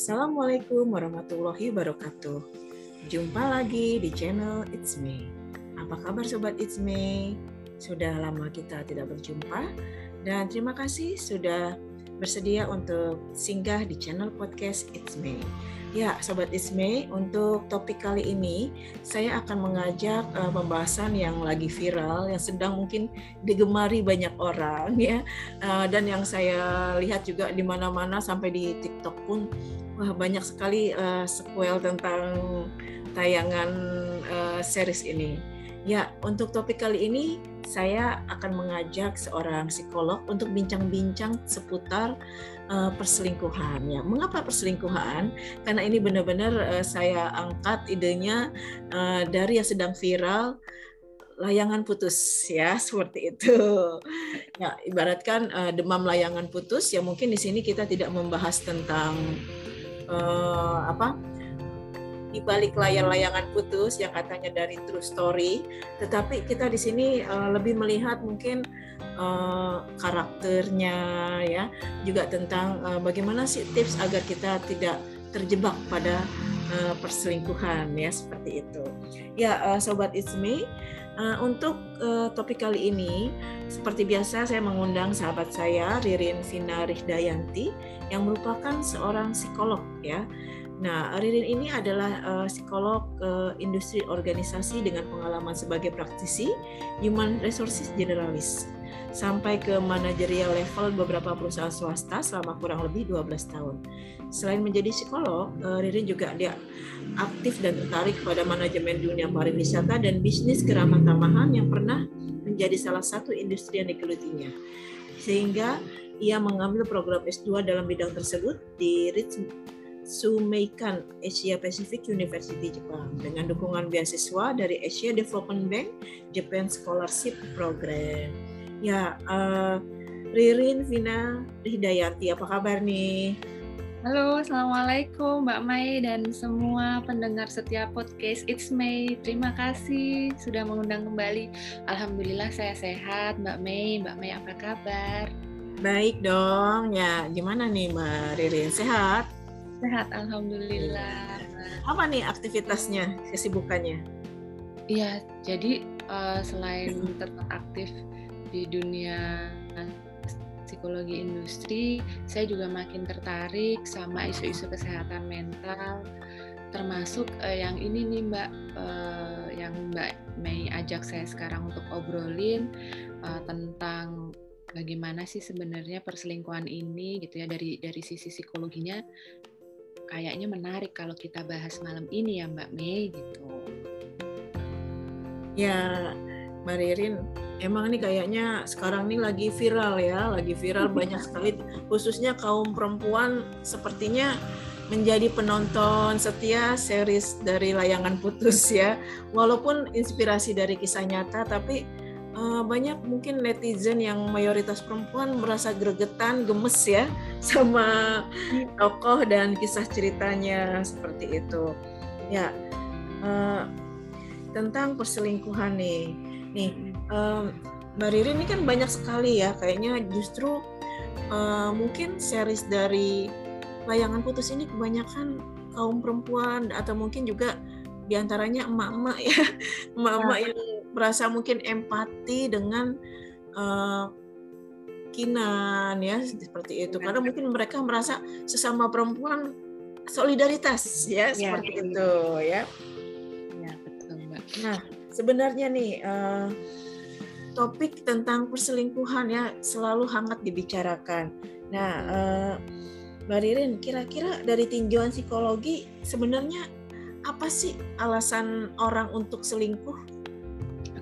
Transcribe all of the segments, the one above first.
Assalamualaikum warahmatullahi wabarakatuh. Jumpa lagi di channel It's Me. Apa kabar sobat It's Me? Sudah lama kita tidak berjumpa dan terima kasih sudah bersedia untuk singgah di channel podcast It's Me. Ya, Sobat Isme, untuk topik kali ini saya akan mengajak uh, pembahasan yang lagi viral, yang sedang mungkin digemari banyak orang ya, uh, dan yang saya lihat juga di mana-mana sampai di TikTok pun wah banyak sekali uh, sequel tentang tayangan uh, series ini. Ya, untuk topik kali ini saya akan mengajak seorang psikolog untuk bincang-bincang seputar uh, perselingkuhan. Ya, mengapa perselingkuhan? Karena ini benar-benar uh, saya angkat idenya uh, dari yang sedang viral layangan putus ya seperti itu. Ya, ibaratkan uh, demam layangan putus ya mungkin di sini kita tidak membahas tentang uh, apa di balik layar layangan putus yang katanya dari true story, tetapi kita di sini uh, lebih melihat mungkin uh, karakternya ya, juga tentang uh, bagaimana sih tips agar kita tidak terjebak pada uh, perselingkuhan ya seperti itu. Ya uh, sobat It's Me, uh, untuk uh, topik kali ini seperti biasa saya mengundang sahabat saya Ririn Vina Rihdayanti yang merupakan seorang psikolog ya Nah, Ririn ini adalah uh, psikolog uh, industri organisasi dengan pengalaman sebagai praktisi human resources generalis sampai ke manajerial level beberapa perusahaan swasta selama kurang lebih 12 tahun. Selain menjadi psikolog, uh, Ririn juga dia aktif dan tertarik pada manajemen dunia pariwisata dan bisnis keramat tamahan yang pernah menjadi salah satu industri yang digelutinya. Sehingga ia mengambil program S2 dalam bidang tersebut di Rich Sumeikan Asia Pacific University Jepang dengan dukungan beasiswa dari Asia Development Bank Japan Scholarship Program. Ya, uh, Ririn Vina Hidayati, apa kabar nih? Halo, Assalamualaikum Mbak Mai dan semua pendengar setiap podcast It's May. Terima kasih sudah mengundang kembali. Alhamdulillah saya sehat Mbak Mei. Mbak Mei apa kabar? Baik dong. Ya, gimana nih Mbak Ririn? Sehat? Sehat, alhamdulillah. Apa nih aktivitasnya, kesibukannya? Iya, jadi uh, selain tetap aktif di dunia psikologi industri, saya juga makin tertarik sama isu-isu kesehatan mental, termasuk uh, yang ini nih Mbak, uh, yang Mbak Mei ajak saya sekarang untuk obrolin uh, tentang bagaimana sih sebenarnya perselingkuhan ini gitu ya dari dari sisi psikologinya kayaknya menarik kalau kita bahas malam ini ya Mbak Mei gitu. Ya, Mbak Ririn, emang ini kayaknya sekarang ini lagi viral ya, lagi viral banyak sekali khususnya kaum perempuan sepertinya menjadi penonton setia series dari layangan putus ya. Walaupun inspirasi dari kisah nyata tapi uh, banyak mungkin netizen yang mayoritas perempuan merasa gregetan, gemes ya sama tokoh dan kisah ceritanya seperti itu. Ya, uh, tentang perselingkuhan nih, nih um, Mbak Riri ini kan banyak sekali ya, kayaknya justru uh, mungkin series dari layangan putus ini kebanyakan kaum perempuan atau mungkin juga di antaranya emak-emak ya, emak-emak ya. yang merasa mungkin empati dengan uh, kinan ya seperti itu karena mungkin mereka merasa sesama perempuan solidaritas ya, ya seperti ya. itu ya. Ya betul mbak. Nah sebenarnya nih uh, topik tentang perselingkuhan ya selalu hangat dibicarakan. Nah uh, Mbak Ririn kira-kira dari tinjauan psikologi sebenarnya apa sih alasan orang untuk selingkuh?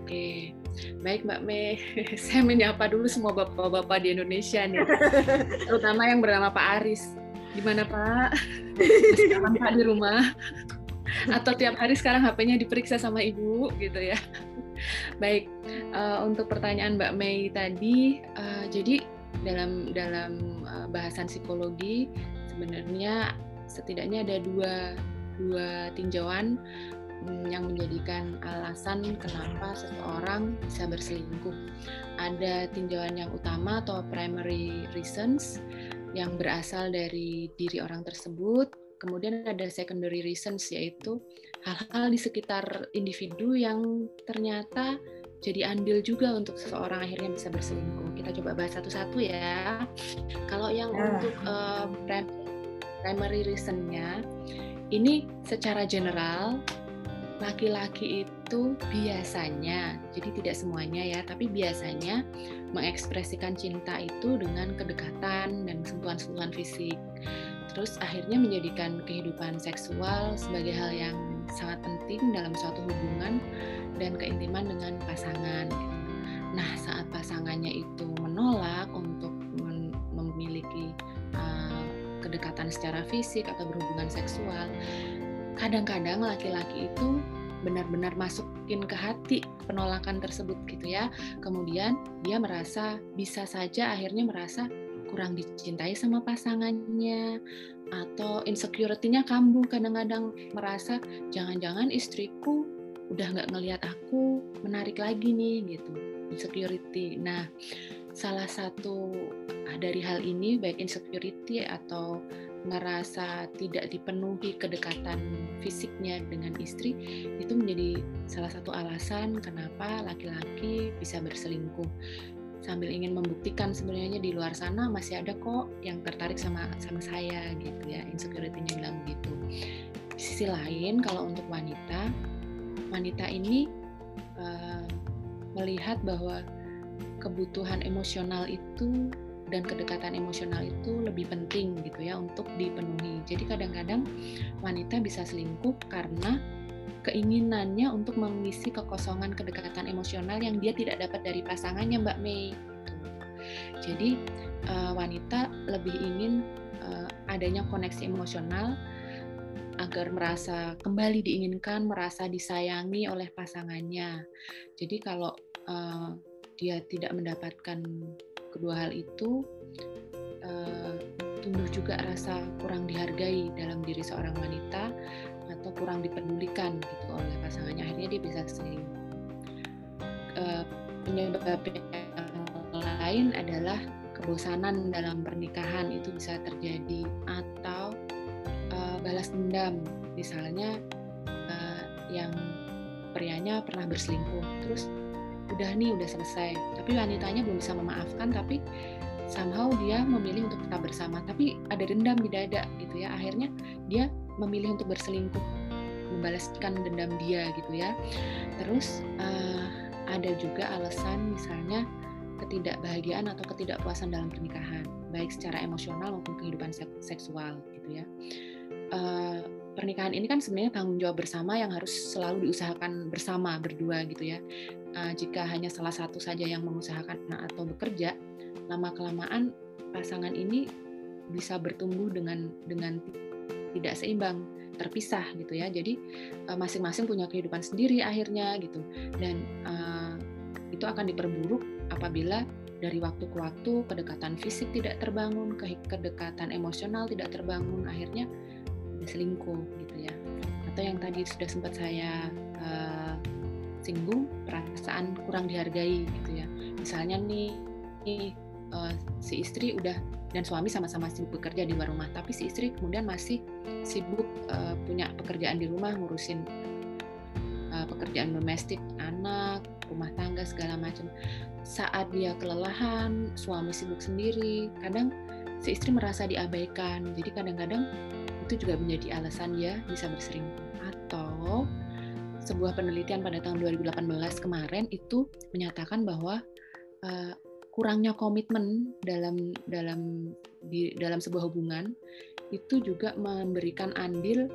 Oke, baik Mbak Mei. Saya menyapa dulu semua bapak-bapak di Indonesia nih, terutama yang bernama Pak Aris. Gimana Pak? Masih Pak di rumah? Atau tiap hari sekarang HP-nya diperiksa sama Ibu gitu ya? Baik, uh, untuk pertanyaan Mbak Mei tadi, uh, jadi dalam dalam uh, bahasan psikologi sebenarnya setidaknya ada dua dua tinjauan yang menjadikan alasan kenapa seseorang bisa berselingkuh. Ada tinjauan yang utama atau primary reasons yang berasal dari diri orang tersebut kemudian ada secondary reasons yaitu hal-hal di sekitar individu yang ternyata jadi andil juga untuk seseorang akhirnya bisa berselingkuh. Kita coba bahas satu-satu ya. Kalau yang ya. untuk uh, primary reasonnya, ini secara general laki-laki itu biasanya, jadi tidak semuanya ya, tapi biasanya mengekspresikan cinta itu dengan kedekatan dan sentuhan-sentuhan fisik. Terus akhirnya menjadikan kehidupan seksual sebagai hal yang sangat penting dalam suatu hubungan dan keintiman dengan pasangan. Nah, saat pasangannya itu menolak untuk memiliki uh, kedekatan secara fisik atau berhubungan seksual, kadang-kadang laki-laki itu benar-benar masukin ke hati penolakan tersebut gitu ya. Kemudian dia merasa bisa saja akhirnya merasa kurang dicintai sama pasangannya atau insecurity-nya kambuh kadang-kadang merasa jangan-jangan istriku udah nggak ngelihat aku menarik lagi nih gitu insecurity nah salah satu dari hal ini baik insecurity atau ngerasa tidak dipenuhi kedekatan fisiknya dengan istri itu menjadi salah satu alasan kenapa laki-laki bisa berselingkuh. Sambil ingin membuktikan sebenarnya di luar sana masih ada kok yang tertarik sama sama saya gitu ya insecurity-nya bilang begitu. Di sisi lain kalau untuk wanita wanita ini uh, melihat bahwa kebutuhan emosional itu dan kedekatan emosional itu lebih penting gitu ya untuk dipenuhi. Jadi kadang-kadang wanita bisa selingkuh karena keinginannya untuk mengisi kekosongan kedekatan emosional yang dia tidak dapat dari pasangannya Mbak Mei. Jadi uh, wanita lebih ingin uh, adanya koneksi emosional agar merasa kembali diinginkan, merasa disayangi oleh pasangannya. Jadi kalau uh, dia tidak mendapatkan kedua hal itu, uh, tumbuh juga rasa kurang dihargai dalam diri seorang wanita atau kurang dipedulikan gitu oleh pasangannya. Akhirnya dia bisa sendiri. Uh, penyebab yang lain adalah kebosanan dalam pernikahan itu bisa terjadi atau balas dendam misalnya uh, yang prianya pernah berselingkuh terus udah nih udah selesai. Tapi wanitanya belum bisa memaafkan tapi somehow dia memilih untuk tetap bersama. Tapi ada dendam di dada gitu ya. Akhirnya dia memilih untuk berselingkuh membalaskan dendam dia gitu ya. Terus uh, ada juga alasan misalnya ketidakbahagiaan atau ketidakpuasan dalam pernikahan baik secara emosional maupun kehidupan seksual gitu ya. Uh, pernikahan ini kan sebenarnya tanggung jawab bersama yang harus selalu diusahakan bersama berdua gitu ya. Uh, jika hanya salah satu saja yang mengusahakan atau bekerja, lama kelamaan pasangan ini bisa bertumbuh dengan dengan tidak seimbang, terpisah gitu ya. Jadi uh, masing-masing punya kehidupan sendiri akhirnya gitu. Dan uh, itu akan diperburuk apabila dari waktu ke waktu kedekatan fisik tidak terbangun, kedekatan emosional tidak terbangun, akhirnya selingkuh gitu ya. Atau yang tadi sudah sempat saya uh, singgung perasaan kurang dihargai gitu ya. Misalnya nih, nih uh, si istri udah dan suami sama-sama sibuk bekerja di luar rumah tapi si istri kemudian masih sibuk uh, punya pekerjaan di rumah ngurusin uh, pekerjaan domestik anak rumah tangga segala macam. Saat dia kelelahan suami sibuk sendiri kadang si istri merasa diabaikan. Jadi kadang-kadang itu juga menjadi alasan dia bisa berselingkuh atau sebuah penelitian pada tahun 2018 kemarin itu menyatakan bahwa uh, kurangnya komitmen dalam dalam di dalam sebuah hubungan itu juga memberikan andil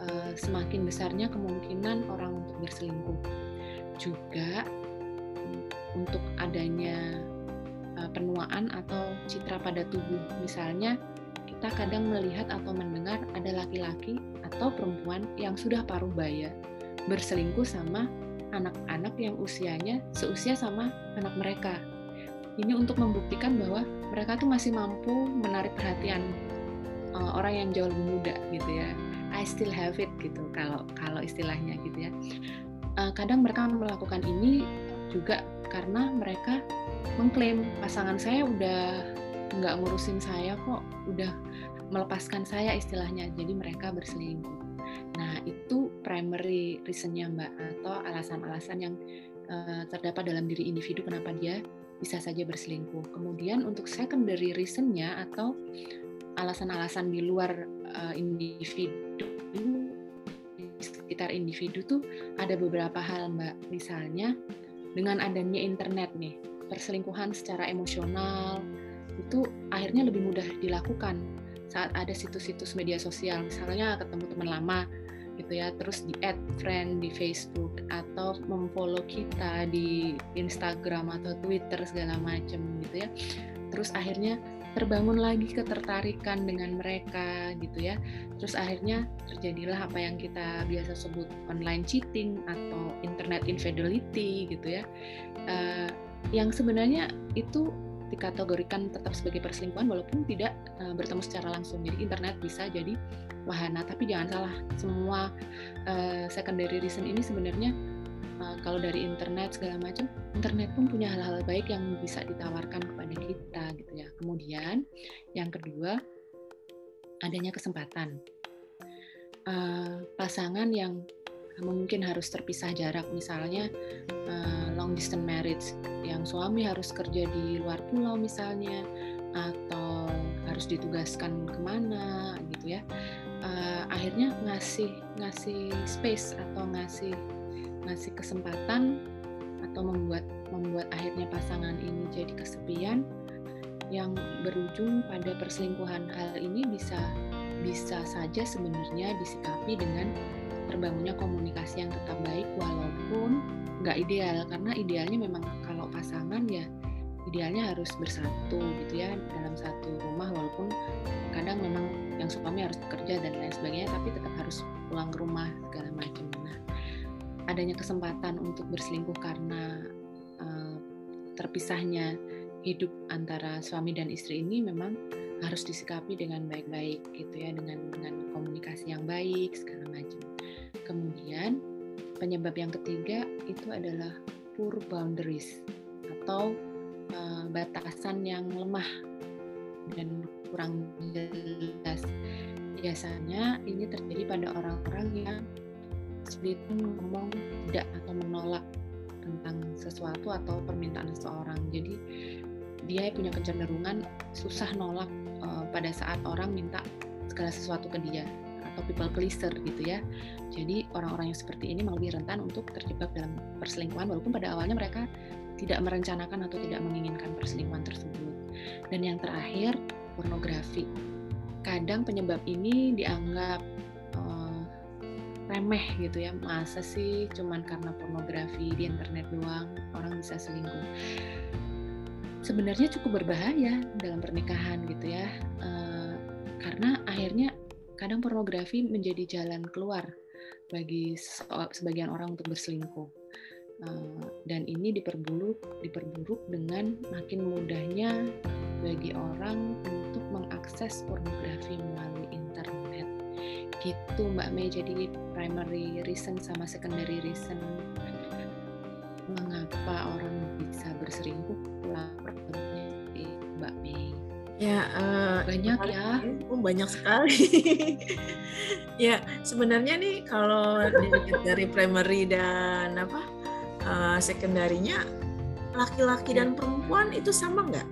uh, semakin besarnya kemungkinan orang untuk berselingkuh. Juga untuk adanya uh, penuaan atau citra pada tubuh misalnya kita kadang melihat atau mendengar ada laki-laki atau perempuan yang sudah paruh baya berselingkuh sama anak-anak yang usianya seusia sama anak mereka. Ini untuk membuktikan bahwa mereka tuh masih mampu menarik perhatian uh, orang yang jauh lebih muda gitu ya. I still have it gitu kalau kalau istilahnya gitu ya. Uh, kadang mereka melakukan ini juga karena mereka mengklaim pasangan saya udah nggak ngurusin saya kok udah melepaskan saya istilahnya jadi mereka berselingkuh. Nah itu primary reasonnya mbak atau alasan-alasan yang uh, terdapat dalam diri individu kenapa dia bisa saja berselingkuh. Kemudian untuk secondary reasonnya atau alasan-alasan di luar uh, individu di sekitar individu tuh ada beberapa hal mbak. Misalnya dengan adanya internet nih perselingkuhan secara emosional itu akhirnya lebih mudah dilakukan saat ada situs-situs media sosial. Misalnya ketemu teman lama gitu ya terus di add friend di Facebook atau memfollow kita di Instagram atau Twitter segala macam gitu ya. Terus akhirnya terbangun lagi ketertarikan dengan mereka gitu ya. Terus akhirnya terjadilah apa yang kita biasa sebut online cheating atau internet infidelity gitu ya. Uh, yang sebenarnya itu dikategorikan tetap sebagai perselingkuhan walaupun tidak uh, bertemu secara langsung. Jadi internet bisa jadi wahana, tapi jangan salah, semua uh, secondary reason ini sebenarnya uh, kalau dari internet segala macam, internet pun punya hal-hal baik yang bisa ditawarkan kepada kita gitu ya. Kemudian yang kedua adanya kesempatan. Uh, pasangan yang mungkin harus terpisah jarak misalnya uh, long distance marriage yang suami harus kerja di luar pulau misalnya atau harus ditugaskan ke mana gitu ya. Uh, akhirnya ngasih ngasih space atau ngasih ngasih kesempatan atau membuat membuat akhirnya pasangan ini jadi kesepian yang berujung pada perselingkuhan. Hal ini bisa bisa saja sebenarnya disikapi dengan terbangunnya komunikasi yang tetap baik walaupun nggak ideal. Karena idealnya memang kalau pasangan ya idealnya harus bersatu gitu ya dalam satu rumah walaupun kadang memang yang suami harus bekerja dan lain sebagainya tapi tetap harus pulang ke rumah segala macam. Nah adanya kesempatan untuk berselingkuh karena uh, terpisahnya hidup antara suami dan istri ini memang harus disikapi dengan baik-baik gitu ya dengan dengan komunikasi yang baik segala macam Kemudian penyebab yang ketiga itu adalah poor boundaries atau uh, batasan yang lemah dan kurang jelas. Biasanya ini terjadi pada orang-orang yang sulit ngomong tidak atau menolak tentang sesuatu atau permintaan seseorang. Jadi dia punya kecenderungan susah nolak uh, pada saat orang minta segala sesuatu ke dia atau people pleaser gitu ya. Jadi orang-orang yang seperti ini lebih rentan untuk terjebak dalam perselingkuhan walaupun pada awalnya mereka tidak merencanakan atau tidak menginginkan perselingkuhan tersebut. Dan yang terakhir, pornografi. Kadang penyebab ini dianggap uh, remeh gitu ya. Masa sih cuman karena pornografi di internet doang orang bisa selingkuh. Sebenarnya cukup berbahaya dalam pernikahan gitu ya. Uh, karena akhirnya kadang pornografi menjadi jalan keluar bagi sebagian orang untuk berselingkuh. Eh, dan ini diperburuk, diperburuk dengan makin mudahnya bagi orang untuk mengakses pornografi melalui internet. Gitu Mbak Mei, jadi primary reason sama secondary reason mengapa orang bisa berselingkuh lapornya Mbak Mei. Ya, uh, banyak ya. Oh, banyak sekali. ya, sebenarnya nih kalau dari primary dan apa uh, sekundarinya laki-laki dan perempuan itu sama nggak?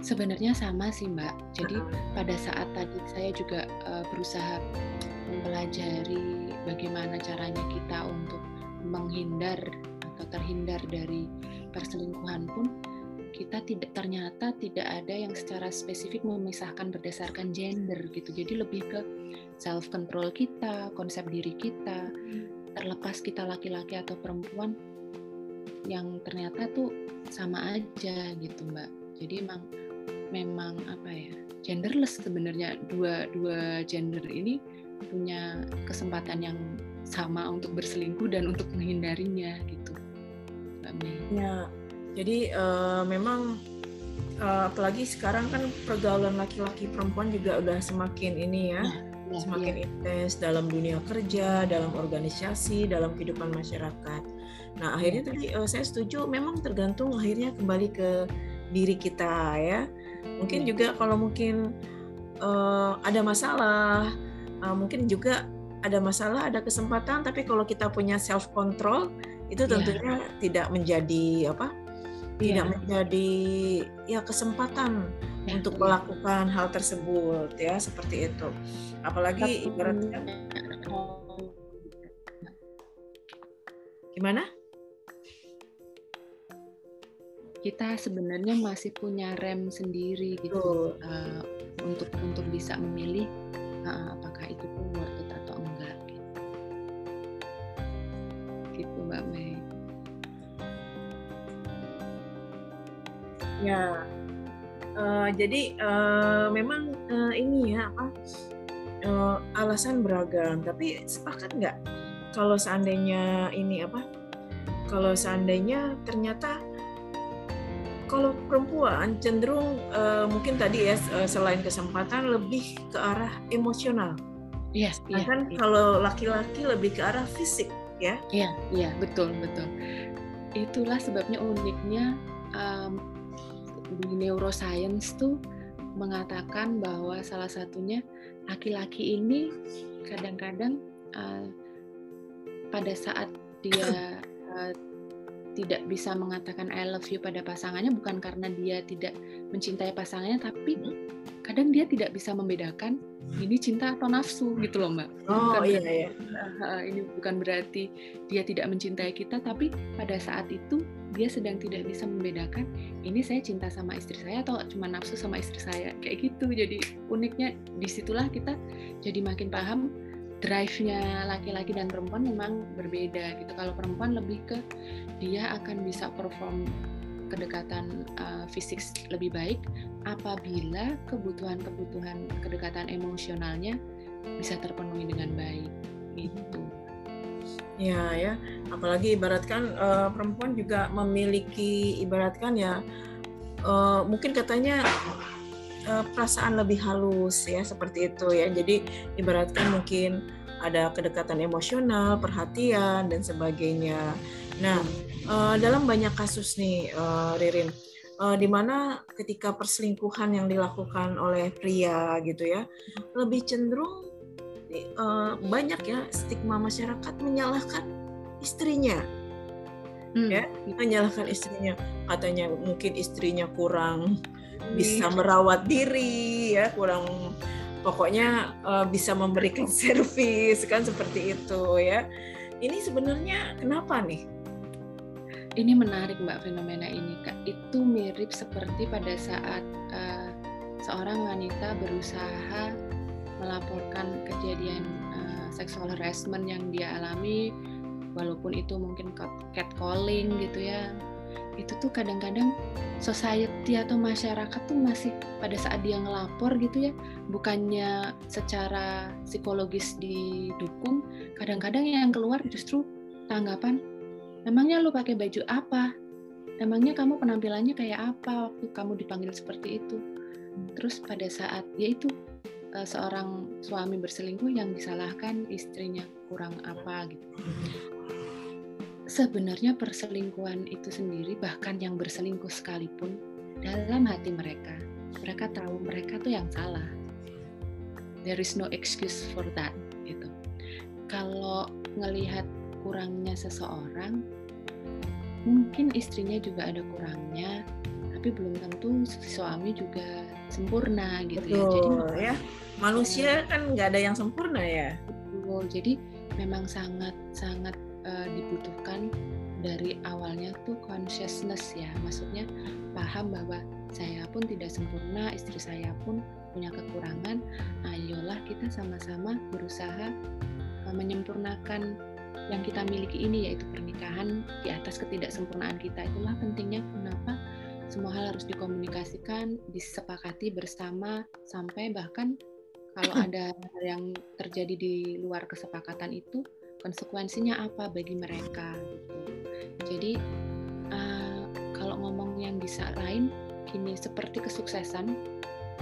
Sebenarnya sama sih Mbak. Jadi -huh. pada saat tadi saya juga uh, berusaha mempelajari bagaimana caranya kita untuk menghindar atau terhindar dari perselingkuhan pun kita tidak ternyata tidak ada yang secara spesifik memisahkan berdasarkan gender gitu. Jadi lebih ke self control kita, konsep diri kita, terlepas kita laki-laki atau perempuan yang ternyata tuh sama aja gitu, Mbak. Jadi emang memang apa ya? genderless sebenarnya dua dua gender ini punya kesempatan yang sama untuk berselingkuh dan untuk menghindarinya gitu. Mbak Mei. Ya, jadi uh, memang uh, apalagi sekarang kan pergaulan laki-laki perempuan juga udah semakin ini ya, ya semakin ya. intens dalam dunia kerja, dalam organisasi, dalam kehidupan masyarakat. Nah akhirnya tadi uh, saya setuju, memang tergantung akhirnya kembali ke diri kita ya. Mungkin juga kalau mungkin uh, ada masalah, uh, mungkin juga ada masalah, ada kesempatan, tapi kalau kita punya self control itu iya. tentunya yeah. tidak menjadi apa? Tidak yeah. menjadi ya kesempatan yeah. untuk melakukan hal tersebut ya seperti itu. Apalagi ibaratnya gimana? Kita sebenarnya masih punya rem sendiri gitu uh, untuk untuk bisa memilih uh, apakah itu pun Mbak Mei. Ya, uh, jadi uh, memang uh, ini ya apa uh, alasan beragam. Tapi sepakat nggak kalau seandainya ini apa? Kalau seandainya ternyata kalau perempuan cenderung uh, mungkin tadi ya selain kesempatan lebih ke arah emosional. Iya. Yes, nah, kan iya. kalau laki-laki lebih ke arah fisik ya. Iya, iya betul betul. Itulah sebabnya uniknya um, di neuroscience tuh mengatakan bahwa salah satunya laki-laki ini kadang-kadang uh, pada saat dia uh, tidak bisa mengatakan I love you pada pasangannya bukan karena dia tidak mencintai pasangannya tapi kadang dia tidak bisa membedakan ini cinta atau nafsu gitu loh mbak. Oh bukan iya iya. ini bukan berarti dia tidak mencintai kita tapi pada saat itu dia sedang tidak bisa membedakan ini saya cinta sama istri saya atau cuma nafsu sama istri saya kayak gitu jadi uniknya di situlah kita jadi makin paham drive-nya laki-laki dan perempuan memang berbeda gitu. Kalau perempuan lebih ke dia akan bisa perform kedekatan uh, fisik lebih baik apabila kebutuhan-kebutuhan kedekatan emosionalnya bisa terpenuhi dengan baik gitu. Ya ya, apalagi ibaratkan uh, perempuan juga memiliki ibaratkan ya uh, mungkin katanya uh, perasaan lebih halus ya seperti itu ya. Jadi ibaratkan mungkin ada kedekatan emosional, perhatian dan sebagainya. Nah, uh, dalam banyak kasus nih uh, Ririn uh, di mana ketika perselingkuhan yang dilakukan oleh pria gitu ya, lebih cenderung uh, banyak ya stigma masyarakat menyalahkan istrinya. Hmm. Ya, menyalahkan istrinya. Katanya mungkin istrinya kurang bisa merawat diri ya kurang pokoknya uh, bisa memberikan servis kan seperti itu ya. Ini sebenarnya kenapa nih? Ini menarik mbak fenomena ini kak. Itu mirip seperti pada saat uh, seorang wanita berusaha melaporkan kejadian uh, sexual harassment yang dia alami walaupun itu mungkin catcalling gitu ya itu tuh kadang-kadang society atau masyarakat tuh masih pada saat dia ngelapor gitu ya bukannya secara psikologis didukung kadang-kadang yang keluar justru tanggapan emangnya lu pakai baju apa? Emangnya kamu penampilannya kayak apa waktu kamu dipanggil seperti itu? Terus pada saat yaitu eh, seorang suami berselingkuh yang disalahkan istrinya kurang apa gitu sebenarnya perselingkuhan itu sendiri bahkan yang berselingkuh sekalipun dalam hati mereka. Mereka tahu mereka tuh yang salah. There is no excuse for that gitu. Kalau ngelihat kurangnya seseorang mungkin istrinya juga ada kurangnya tapi belum tentu suami juga sempurna gitu. Betul, ya. Jadi ya. Manusia kan nggak ada yang sempurna ya. Betul. Jadi memang sangat sangat uh, dibutuhkan dari awalnya tuh consciousness ya. Maksudnya paham bahwa saya pun tidak sempurna istri saya pun punya kekurangan. Ayolah kita sama-sama berusaha uh, menyempurnakan yang kita miliki ini yaitu pernikahan di atas ketidaksempurnaan kita. Itulah pentingnya kenapa semua hal harus dikomunikasikan disepakati bersama sampai bahkan kalau ada yang terjadi di luar kesepakatan itu konsekuensinya apa bagi mereka gitu. Jadi uh, kalau ngomong yang bisa lain gini seperti kesuksesan,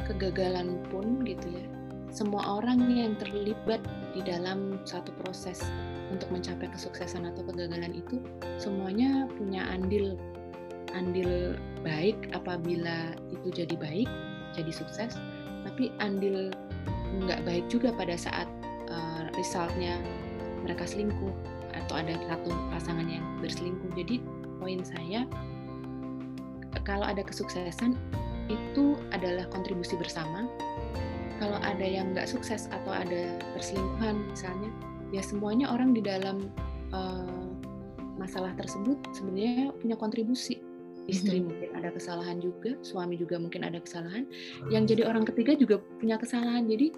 kegagalan pun gitu ya. Semua orang yang terlibat di dalam satu proses untuk mencapai kesuksesan atau kegagalan itu semuanya punya andil andil baik apabila itu jadi baik jadi sukses tapi andil nggak baik juga pada saat uh, resultnya mereka selingkuh atau ada satu pasangan yang berselingkuh. Jadi poin saya kalau ada kesuksesan itu adalah kontribusi bersama. Kalau ada yang nggak sukses atau ada perselingkuhan misalnya ya semuanya orang di dalam uh, masalah tersebut sebenarnya punya kontribusi. Istri mm-hmm. mungkin ada kesalahan juga suami juga mungkin ada kesalahan. Yang jadi orang ketiga juga punya kesalahan. Jadi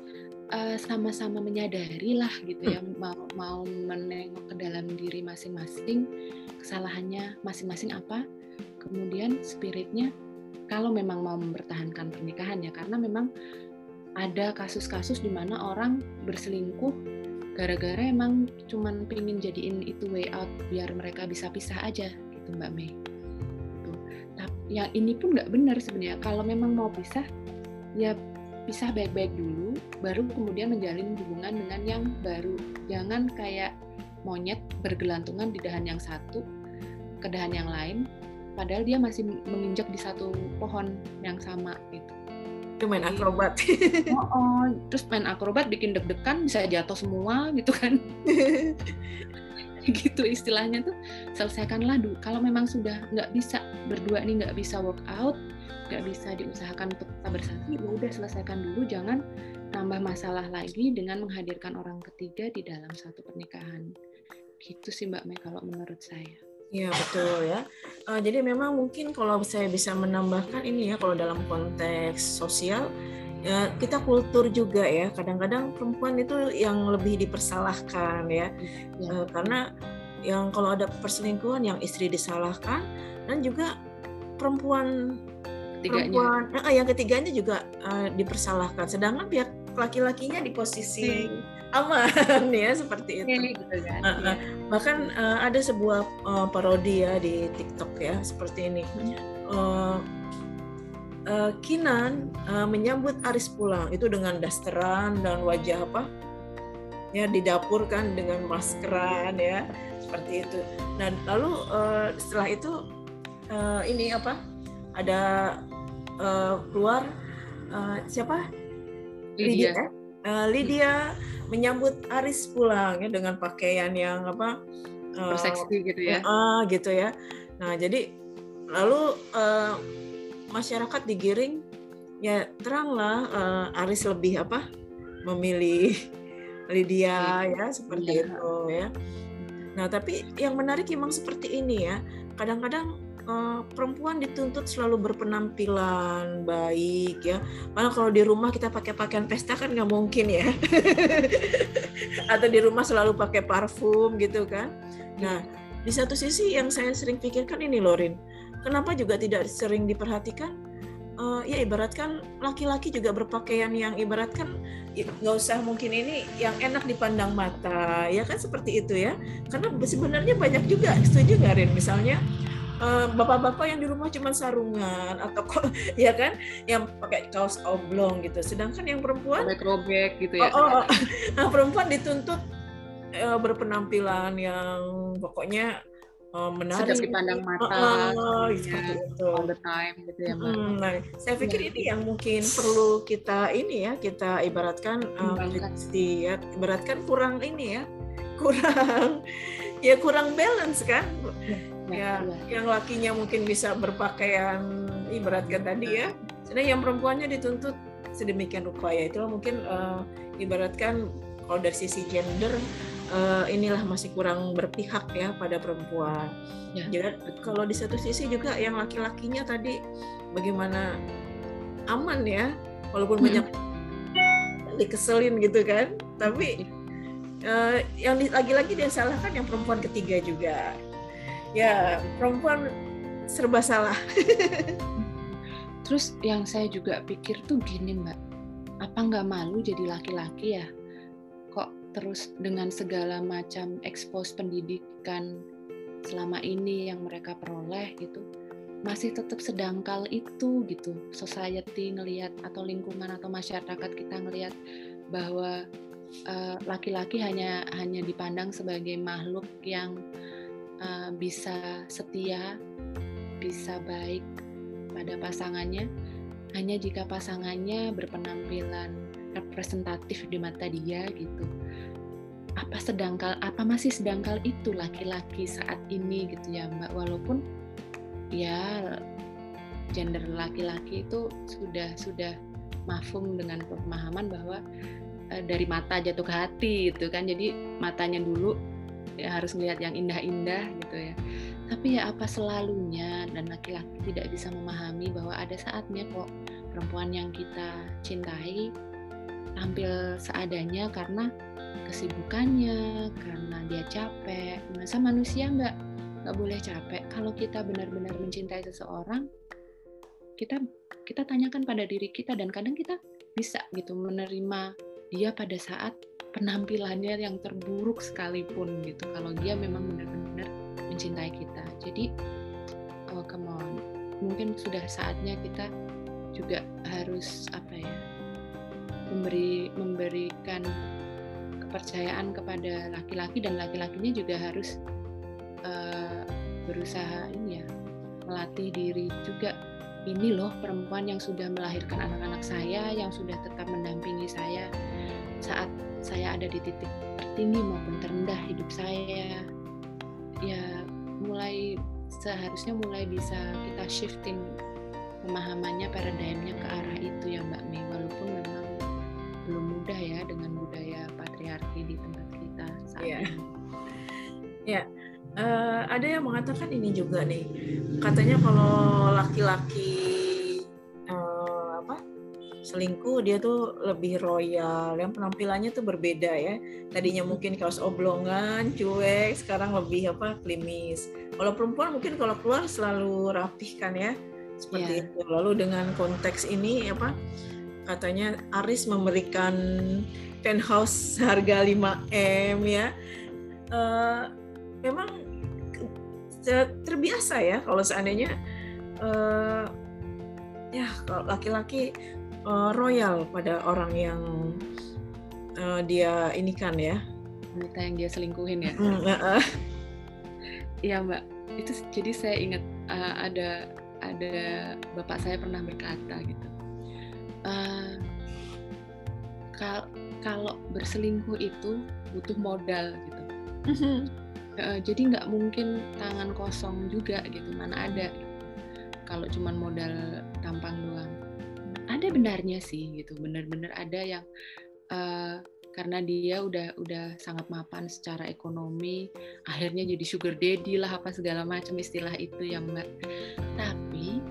uh, sama-sama menyadari lah gitu ya mm. mau mau menengok ke dalam diri masing-masing kesalahannya masing-masing apa kemudian spiritnya kalau memang mau mempertahankan pernikahan ya karena memang ada kasus-kasus di mana orang berselingkuh gara-gara emang cuman pingin jadiin itu way out biar mereka bisa pisah aja gitu Mbak Mei. Tuh. Tapi yang ini pun nggak benar sebenarnya. Kalau memang mau pisah, ya pisah baik-baik dulu, baru kemudian menjalin hubungan dengan yang baru. Jangan kayak monyet bergelantungan di dahan yang satu ke dahan yang lain, padahal dia masih menginjak di satu pohon yang sama gitu. Itu main akrobat. Oh, oh terus main akrobat bikin deg-degan bisa jatuh semua gitu kan. Gitu istilahnya tuh selesaikanlah dulu kalau memang sudah nggak bisa berdua nih nggak bisa work out nggak bisa diusahakan untuk tetap bersatu ya udah selesaikan dulu jangan nambah masalah lagi dengan menghadirkan orang ketiga di dalam satu pernikahan gitu sih mbak Mei kalau menurut saya Iya betul ya. Uh, jadi memang mungkin kalau saya bisa menambahkan ini ya kalau dalam konteks sosial ya kita kultur juga ya. Kadang-kadang perempuan itu yang lebih dipersalahkan ya, ya. Uh, karena yang kalau ada perselingkuhan yang istri disalahkan dan juga perempuan ketiganya. perempuan uh, yang ketiganya juga uh, dipersalahkan. Sedangkan pihak laki-lakinya di posisi aman ya seperti itu. Gitu kan. uh, uh. Bahkan uh, ada sebuah uh, parodi ya di TikTok ya seperti ini. Uh, uh, Kinan uh, menyambut Aris pulang itu dengan dasteran dan wajah apa ya di dapur kan dengan maskeran ya seperti itu. Dan lalu uh, setelah itu uh, ini apa ada uh, keluar uh, siapa Lydia. Lydia, uh, Lydia menyambut Aris pulang ya dengan pakaian yang apa uh, seksi gitu ya. Uh, gitu ya. Nah, jadi lalu uh, masyarakat digiring ya teranglah uh, Aris lebih apa? memilih Lydia ya seperti ya. itu ya. Nah, tapi yang menarik memang seperti ini ya. Kadang-kadang uh, perempuan dituntut selalu berpenampilan baik ya. Malah kalau di rumah kita pakai pakaian pesta kan nggak mungkin ya. Atau di rumah selalu pakai parfum gitu kan. Nah, di satu sisi yang saya sering pikirkan ini Lorin, kenapa juga tidak sering diperhatikan? Uh, ya ibaratkan laki-laki juga berpakaian yang ibaratkan nggak usah mungkin ini yang enak dipandang mata ya kan seperti itu ya karena sebenarnya banyak juga setuju nggak Rin misalnya bapak-bapak yang di rumah cuma sarungan atau kok ya kan? Yang pakai kaos oblong gitu. Sedangkan yang perempuan robek-robek gitu ya oh, oh, oh. nah, perempuan dituntut uh, berpenampilan yang pokoknya uh, menarik. Sedap dipandang mata uh, uh, ya, itu. All the time gitu ya mbak. Hmm, nah, saya pikir ya. ini yang mungkin perlu kita ini ya kita ibaratkan uh, ya. Ibaratkan kurang ini ya kurang ya kurang balance kan ya ya, ya yang lakinya mungkin bisa berpakaian ibaratkan tadi ya. Sedang yang perempuannya dituntut sedemikian rupa ya. Itu mungkin uh, ibaratkan kalau dari sisi gender uh, inilah masih kurang berpihak ya pada perempuan. Ya. jadi kalau di satu sisi juga yang laki-lakinya tadi bagaimana aman ya walaupun hmm. banyak dikeselin gitu kan. Tapi uh, yang lagi-lagi dia salahkan yang perempuan ketiga juga ya perempuan serba salah. Terus yang saya juga pikir tuh gini mbak, apa nggak malu jadi laki-laki ya? Kok terus dengan segala macam ekspos pendidikan selama ini yang mereka peroleh gitu, masih tetap sedangkal itu gitu. Society ngelihat atau lingkungan atau masyarakat kita ngelihat bahwa eh, laki-laki uh, hanya hanya dipandang sebagai makhluk yang uh, bisa setia, bisa baik pada pasangannya, hanya jika pasangannya berpenampilan representatif di mata dia gitu. Apa sedangkal apa masih sedangkal itu laki-laki saat ini gitu ya mbak? Walaupun ya gender laki-laki itu sudah sudah mafum dengan pemahaman bahwa e, dari mata jatuh ke hati gitu kan. Jadi matanya dulu ya harus melihat yang indah-indah gitu ya tapi ya apa selalunya dan laki-laki tidak bisa memahami bahwa ada saatnya kok perempuan yang kita cintai tampil seadanya karena kesibukannya, karena dia capek. Masa manusia nggak nggak boleh capek? Kalau kita benar-benar mencintai seseorang, kita kita tanyakan pada diri kita dan kadang kita bisa gitu menerima dia pada saat penampilannya yang terburuk sekalipun gitu. Kalau dia memang benar-benar mencintai kita. Jadi, oh come on, mungkin sudah saatnya kita juga harus apa ya memberi memberikan kepercayaan kepada laki-laki dan laki-lakinya juga harus uh, berusaha ini ya melatih diri juga ini loh perempuan yang sudah melahirkan anak-anak saya yang sudah tetap mendampingi saya saat saya ada di titik tertinggi maupun terendah hidup saya ya mulai seharusnya mulai bisa kita shifting pemahamannya paradigmnya ke arah itu ya Mbak Mei walaupun memang belum mudah ya dengan budaya patriarki di tempat kita saat yeah. ini. Ya, uh, ada yang mengatakan ini juga nih, katanya kalau laki-laki selingkuh dia tuh lebih royal, yang penampilannya tuh berbeda ya. Tadinya mungkin kaos oblongan, cuek, sekarang lebih apa klimis. Kalau perempuan mungkin kalau keluar selalu rapih kan ya, seperti yeah. itu. Lalu dengan konteks ini apa? katanya Aris memberikan penthouse harga 5M ya. Uh, memang terbiasa ya kalau seandainya uh, ya kalau laki-laki uh, royal pada orang yang uh, dia ini kan ya. Wanita yang dia selingkuhin ya? Iya uh, mbak. Itu jadi saya ingat uh, ada ada bapak saya pernah berkata gitu. Uh, kal kalau berselingkuh itu butuh modal gitu. uh, jadi nggak mungkin tangan kosong juga gitu. Mana ada kalau cuma modal tampang doang. Ada benarnya sih gitu, benar-benar ada yang uh, karena dia udah udah sangat mapan secara ekonomi, akhirnya jadi sugar daddy lah apa segala macam istilah itu ya mbak. Tapi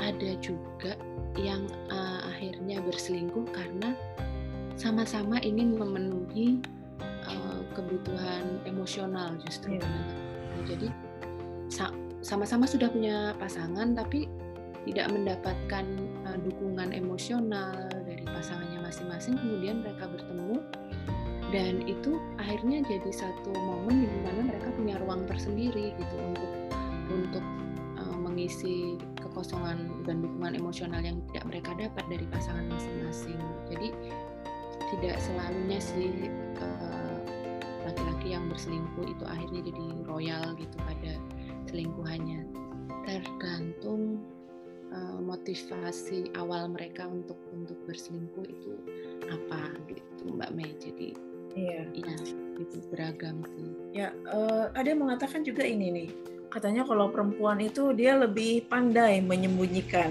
ada juga yang uh, akhirnya berselingkuh karena sama-sama ingin memenuhi uh, kebutuhan emosional justru yeah. nah, jadi sama-sama sudah punya pasangan tapi tidak mendapatkan uh, dukungan emosional dari pasangannya masing-masing kemudian mereka bertemu dan itu akhirnya jadi satu momen di mana mereka punya ruang tersendiri gitu untuk untuk uh, mengisi kekosongan dan dukungan emosional yang tidak mereka dapat dari pasangan masing-masing. Jadi tidak selalunya sih eh, laki-laki yang berselingkuh itu akhirnya jadi royal gitu pada selingkuhannya. Tergantung uh, motivasi awal mereka untuk untuk berselingkuh itu apa gitu Mbak Mei. Jadi iya, ya, itu beragam sih. Ya, uh, ada yang mengatakan juga ini nih katanya kalau perempuan itu dia lebih pandai menyembunyikan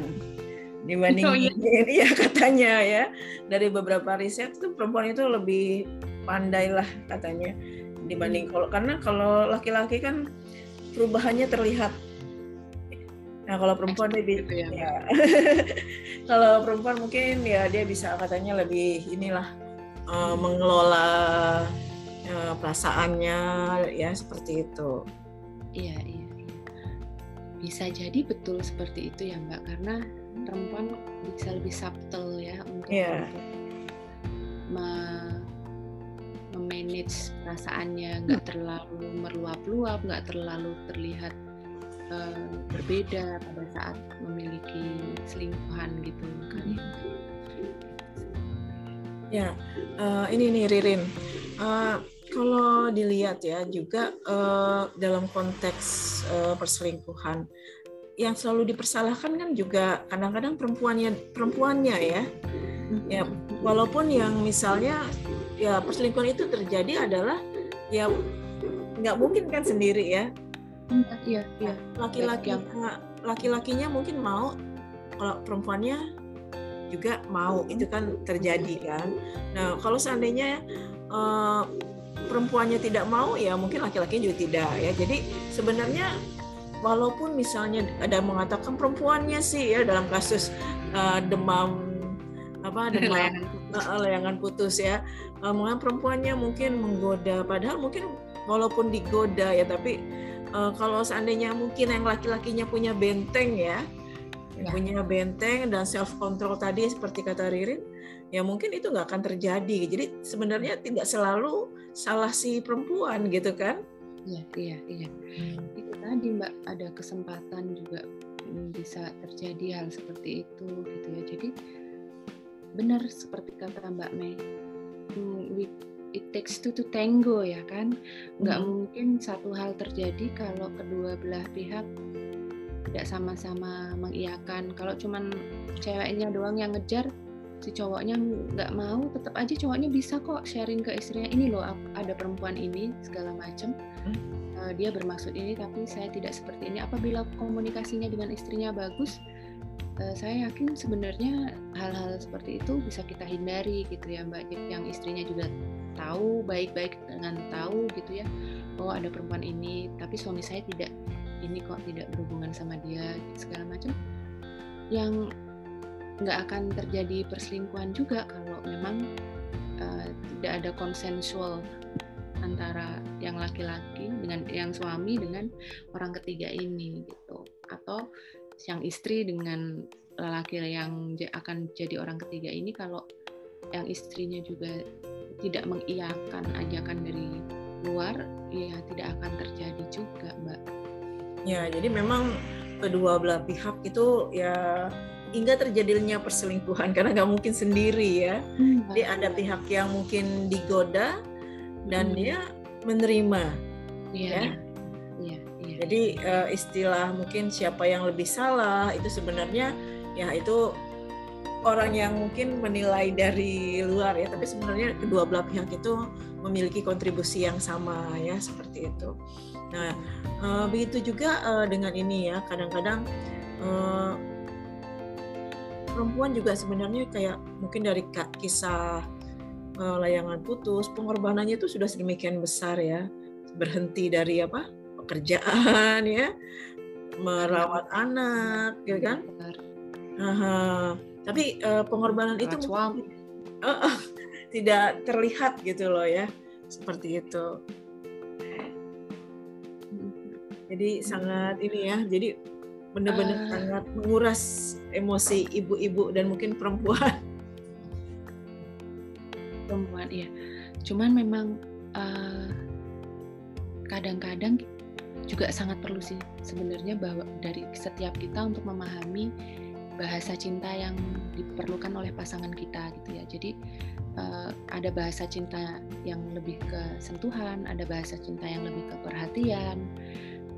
dibanding oh, iya. ya katanya ya dari beberapa riset itu perempuan itu lebih pandai lah katanya dibanding hmm. kalau karena kalau laki-laki kan perubahannya terlihat nah kalau perempuan lebih gitu ya, ya. kalau perempuan mungkin ya dia bisa katanya lebih inilah uh, mengelola uh, perasaannya ya seperti itu. Iya iya bisa jadi betul seperti itu ya Mbak karena perempuan bisa lebih subtle ya untuk, yeah. untuk me memanage perasaannya. Nggak terlalu meluap-luap nggak terlalu terlihat uh, berbeda pada saat memiliki selingkuhan gitu kali ya uh, ini nih Ririn uh, kalau dilihat ya juga uh, dalam konteks uh, perselingkuhan yang selalu dipersalahkan kan juga kadang-kadang perempuannya perempuannya ya. Ya, walaupun yang misalnya ya perselingkuhan itu terjadi adalah ya nggak mungkin kan sendiri ya. Iya, iya. Laki-laki laki-lakinya mungkin mau kalau perempuannya juga mau itu kan terjadi kan. Nah kalau seandainya uh, perempuannya tidak mau ya mungkin laki-laki juga tidak ya. Jadi sebenarnya walaupun misalnya ada mengatakan perempuannya sih ya dalam kasus uh, demam apa demam layangan putus, uh, layangan putus ya uh, mungkin perempuannya mungkin menggoda padahal mungkin walaupun digoda ya tapi uh, kalau seandainya mungkin yang laki-lakinya punya benteng ya ya. punya benteng dan self control tadi seperti kata Ririn ya mungkin itu nggak akan terjadi jadi sebenarnya tidak selalu salah si perempuan gitu kan iya iya iya hmm. itu tadi mbak ada kesempatan juga bisa terjadi hal seperti itu gitu ya jadi benar seperti kata mbak Mei it takes two to tango ya kan nggak hmm. mungkin satu hal terjadi kalau kedua belah pihak tidak sama-sama mengiyakan kalau cuman ceweknya doang yang ngejar si cowoknya nggak mau tetap aja cowoknya bisa kok sharing ke istrinya ini loh ada perempuan ini segala macam hmm. uh, dia bermaksud ini tapi saya tidak seperti ini apabila komunikasinya dengan istrinya bagus uh, saya yakin sebenarnya hal-hal seperti itu bisa kita hindari gitu ya mbak. Yang istrinya juga tahu baik-baik dengan tahu gitu ya bahwa ada perempuan ini tapi suami saya tidak ini kok tidak berhubungan sama dia segala macam. Yang nggak akan terjadi perselingkuhan juga kalau memang uh, tidak ada konsensual antara yang laki-laki dengan yang suami dengan orang ketiga ini gitu. Atau yang istri dengan lelaki yang akan jadi orang ketiga ini kalau yang istrinya juga tidak mengiyakan ajakan dari luar ya tidak akan terjadi juga mbak Ya, jadi memang kedua belah pihak itu ya hingga terjadinya perselingkuhan karena nggak mungkin sendiri ya. Hmm, jadi ada pihak yang mungkin digoda dan hmm. dia menerima. Iya. Ya. Jadi uh, istilah mungkin siapa yang lebih salah itu sebenarnya ya itu orang yang mungkin menilai dari luar ya, tapi sebenarnya kedua belah pihak itu memiliki kontribusi yang sama ya seperti itu. Nah, uh, begitu juga uh, dengan ini ya, kadang-kadang perempuan juga sebenarnya kayak mungkin dari kisah layangan putus, pengorbanannya itu sudah sedemikian besar ya, berhenti dari apa pekerjaan ya, merawat anak, gitu kan? Uh, tapi uh, pengorbanan itu mungkin, uh, uh, tidak terlihat gitu loh ya, seperti itu. Jadi sangat ini ya. Jadi benar-benar uh, sangat menguras emosi ibu-ibu dan mungkin perempuan. Perempuan ya cuman memang kadang eh, kadang-kadang juga sangat perlu sih sebenarnya bahwa dari setiap kita untuk memahami bahasa cinta yang diperlukan oleh pasangan kita gitu ya. Jadi uh, ada bahasa cinta yang lebih ke sentuhan ada bahasa cinta yang lebih ke perhatian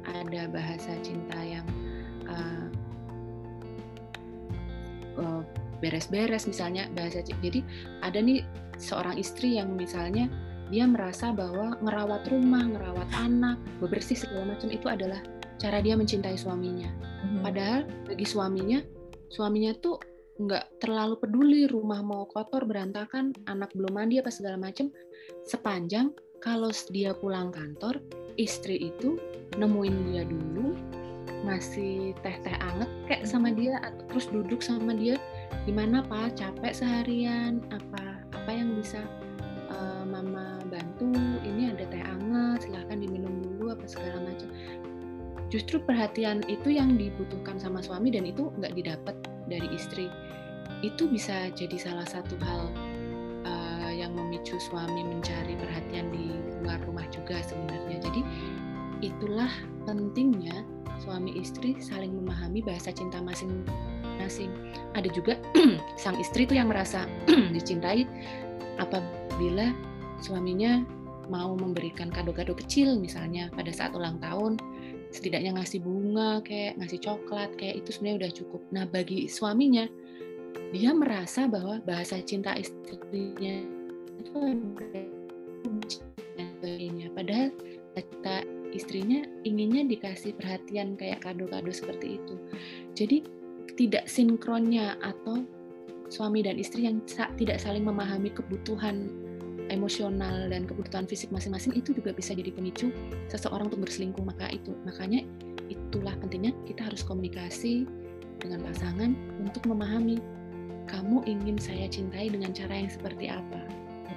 ada bahasa cinta yang uh, uh, beres-beres misalnya bahasa jadi ada nih seorang istri yang misalnya dia merasa bahwa ngerawat rumah, ngerawat anak, bebersih segala macam itu adalah cara dia mencintai suaminya. Mm-hmm. Padahal bagi suaminya, suaminya tuh nggak terlalu peduli rumah mau kotor berantakan, anak belum mandi apa segala macam. Sepanjang kalau dia pulang kantor, istri itu nemuin dia dulu ngasih teh-teh anget kayak sama dia atau terus duduk sama dia gimana pak capek seharian apa apa yang bisa uh, mama bantu ini ada teh anget silahkan diminum dulu apa segala macam. Justru perhatian itu yang dibutuhkan sama suami dan itu nggak didapat dari istri. Itu bisa jadi salah satu hal uh, yang memicu suami mencari perhatian di luar rumah juga sebenarnya. Jadi itulah pentingnya suami istri saling memahami bahasa cinta masing-masing. Ada juga sang istri itu yang merasa dicintai apabila suaminya mau memberikan kado-kado kecil misalnya pada saat ulang tahun setidaknya ngasih bunga kayak ngasih coklat kayak itu sebenarnya udah cukup. Nah bagi suaminya dia merasa bahwa bahasa cinta istrinya itu ini padahal kita istrinya inginnya dikasih perhatian kayak kado-kado seperti itu. Jadi tidak sinkronnya atau suami dan istri yang tidak saling memahami kebutuhan emosional dan kebutuhan fisik masing-masing itu juga bisa jadi pemicu seseorang untuk berselingkuh. Maka itu makanya itulah pentingnya kita harus komunikasi dengan pasangan untuk memahami kamu ingin saya cintai dengan cara yang seperti apa.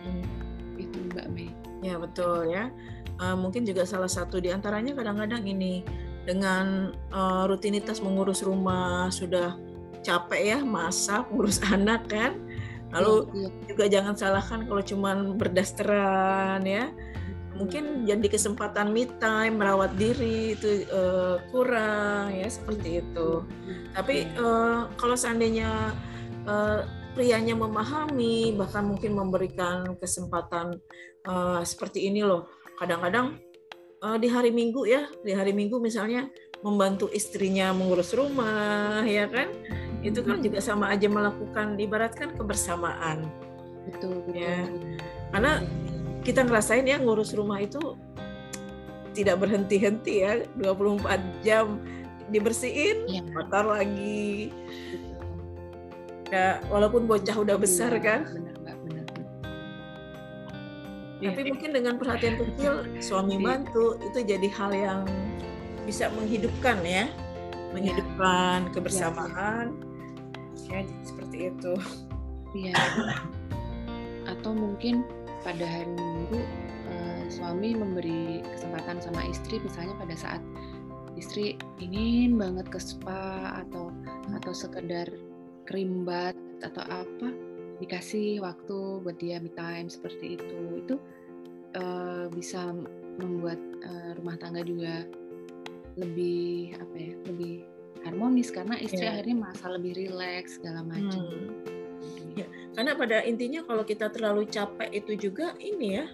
Hmm. itu Mbak Mei. Ya betul ya. Uh, mungkin juga salah satu di antaranya kadang-kadang ini dengan uh, rutinitas mengurus rumah sudah capek ya masak ngurus anak kan lalu ya, ya. juga jangan salahkan kalau cuman berdasteran ya. Mungkin jadi kesempatan me time merawat diri itu uh, kurang ya seperti itu. Tapi uh, kalau seandainya uh, prianya memahami bahkan mungkin memberikan kesempatan uh, seperti ini loh. Kadang-kadang uh, di hari minggu ya di hari minggu misalnya membantu istrinya mengurus rumah ya kan itu kan juga sama aja melakukan ibaratkan kebersamaan betul, betul. ya karena kita ngerasain ya ngurus rumah itu tidak berhenti-henti ya 24 jam dibersihin ya. kotor lagi ya walaupun bocah udah besar ya, kan benar, benar, benar. tapi ya. mungkin dengan perhatian kecil suami iya. bantu itu jadi hal yang bisa menghidupkan ya menghidupkan ya. kebersamaan seperti itu. Iya. Atau mungkin pada hari minggu uh, suami memberi kesempatan sama istri misalnya pada saat istri ingin banget ke spa atau atau sekedar kerimbat atau apa dikasih waktu buat dia me time seperti itu. Itu uh, bisa membuat uh, rumah tangga juga lebih apa ya lebih harmonis karena istri yeah. akhirnya merasa lebih rileks segala macam. Hmm. Ya, karena pada intinya kalau kita terlalu capek itu juga ini ya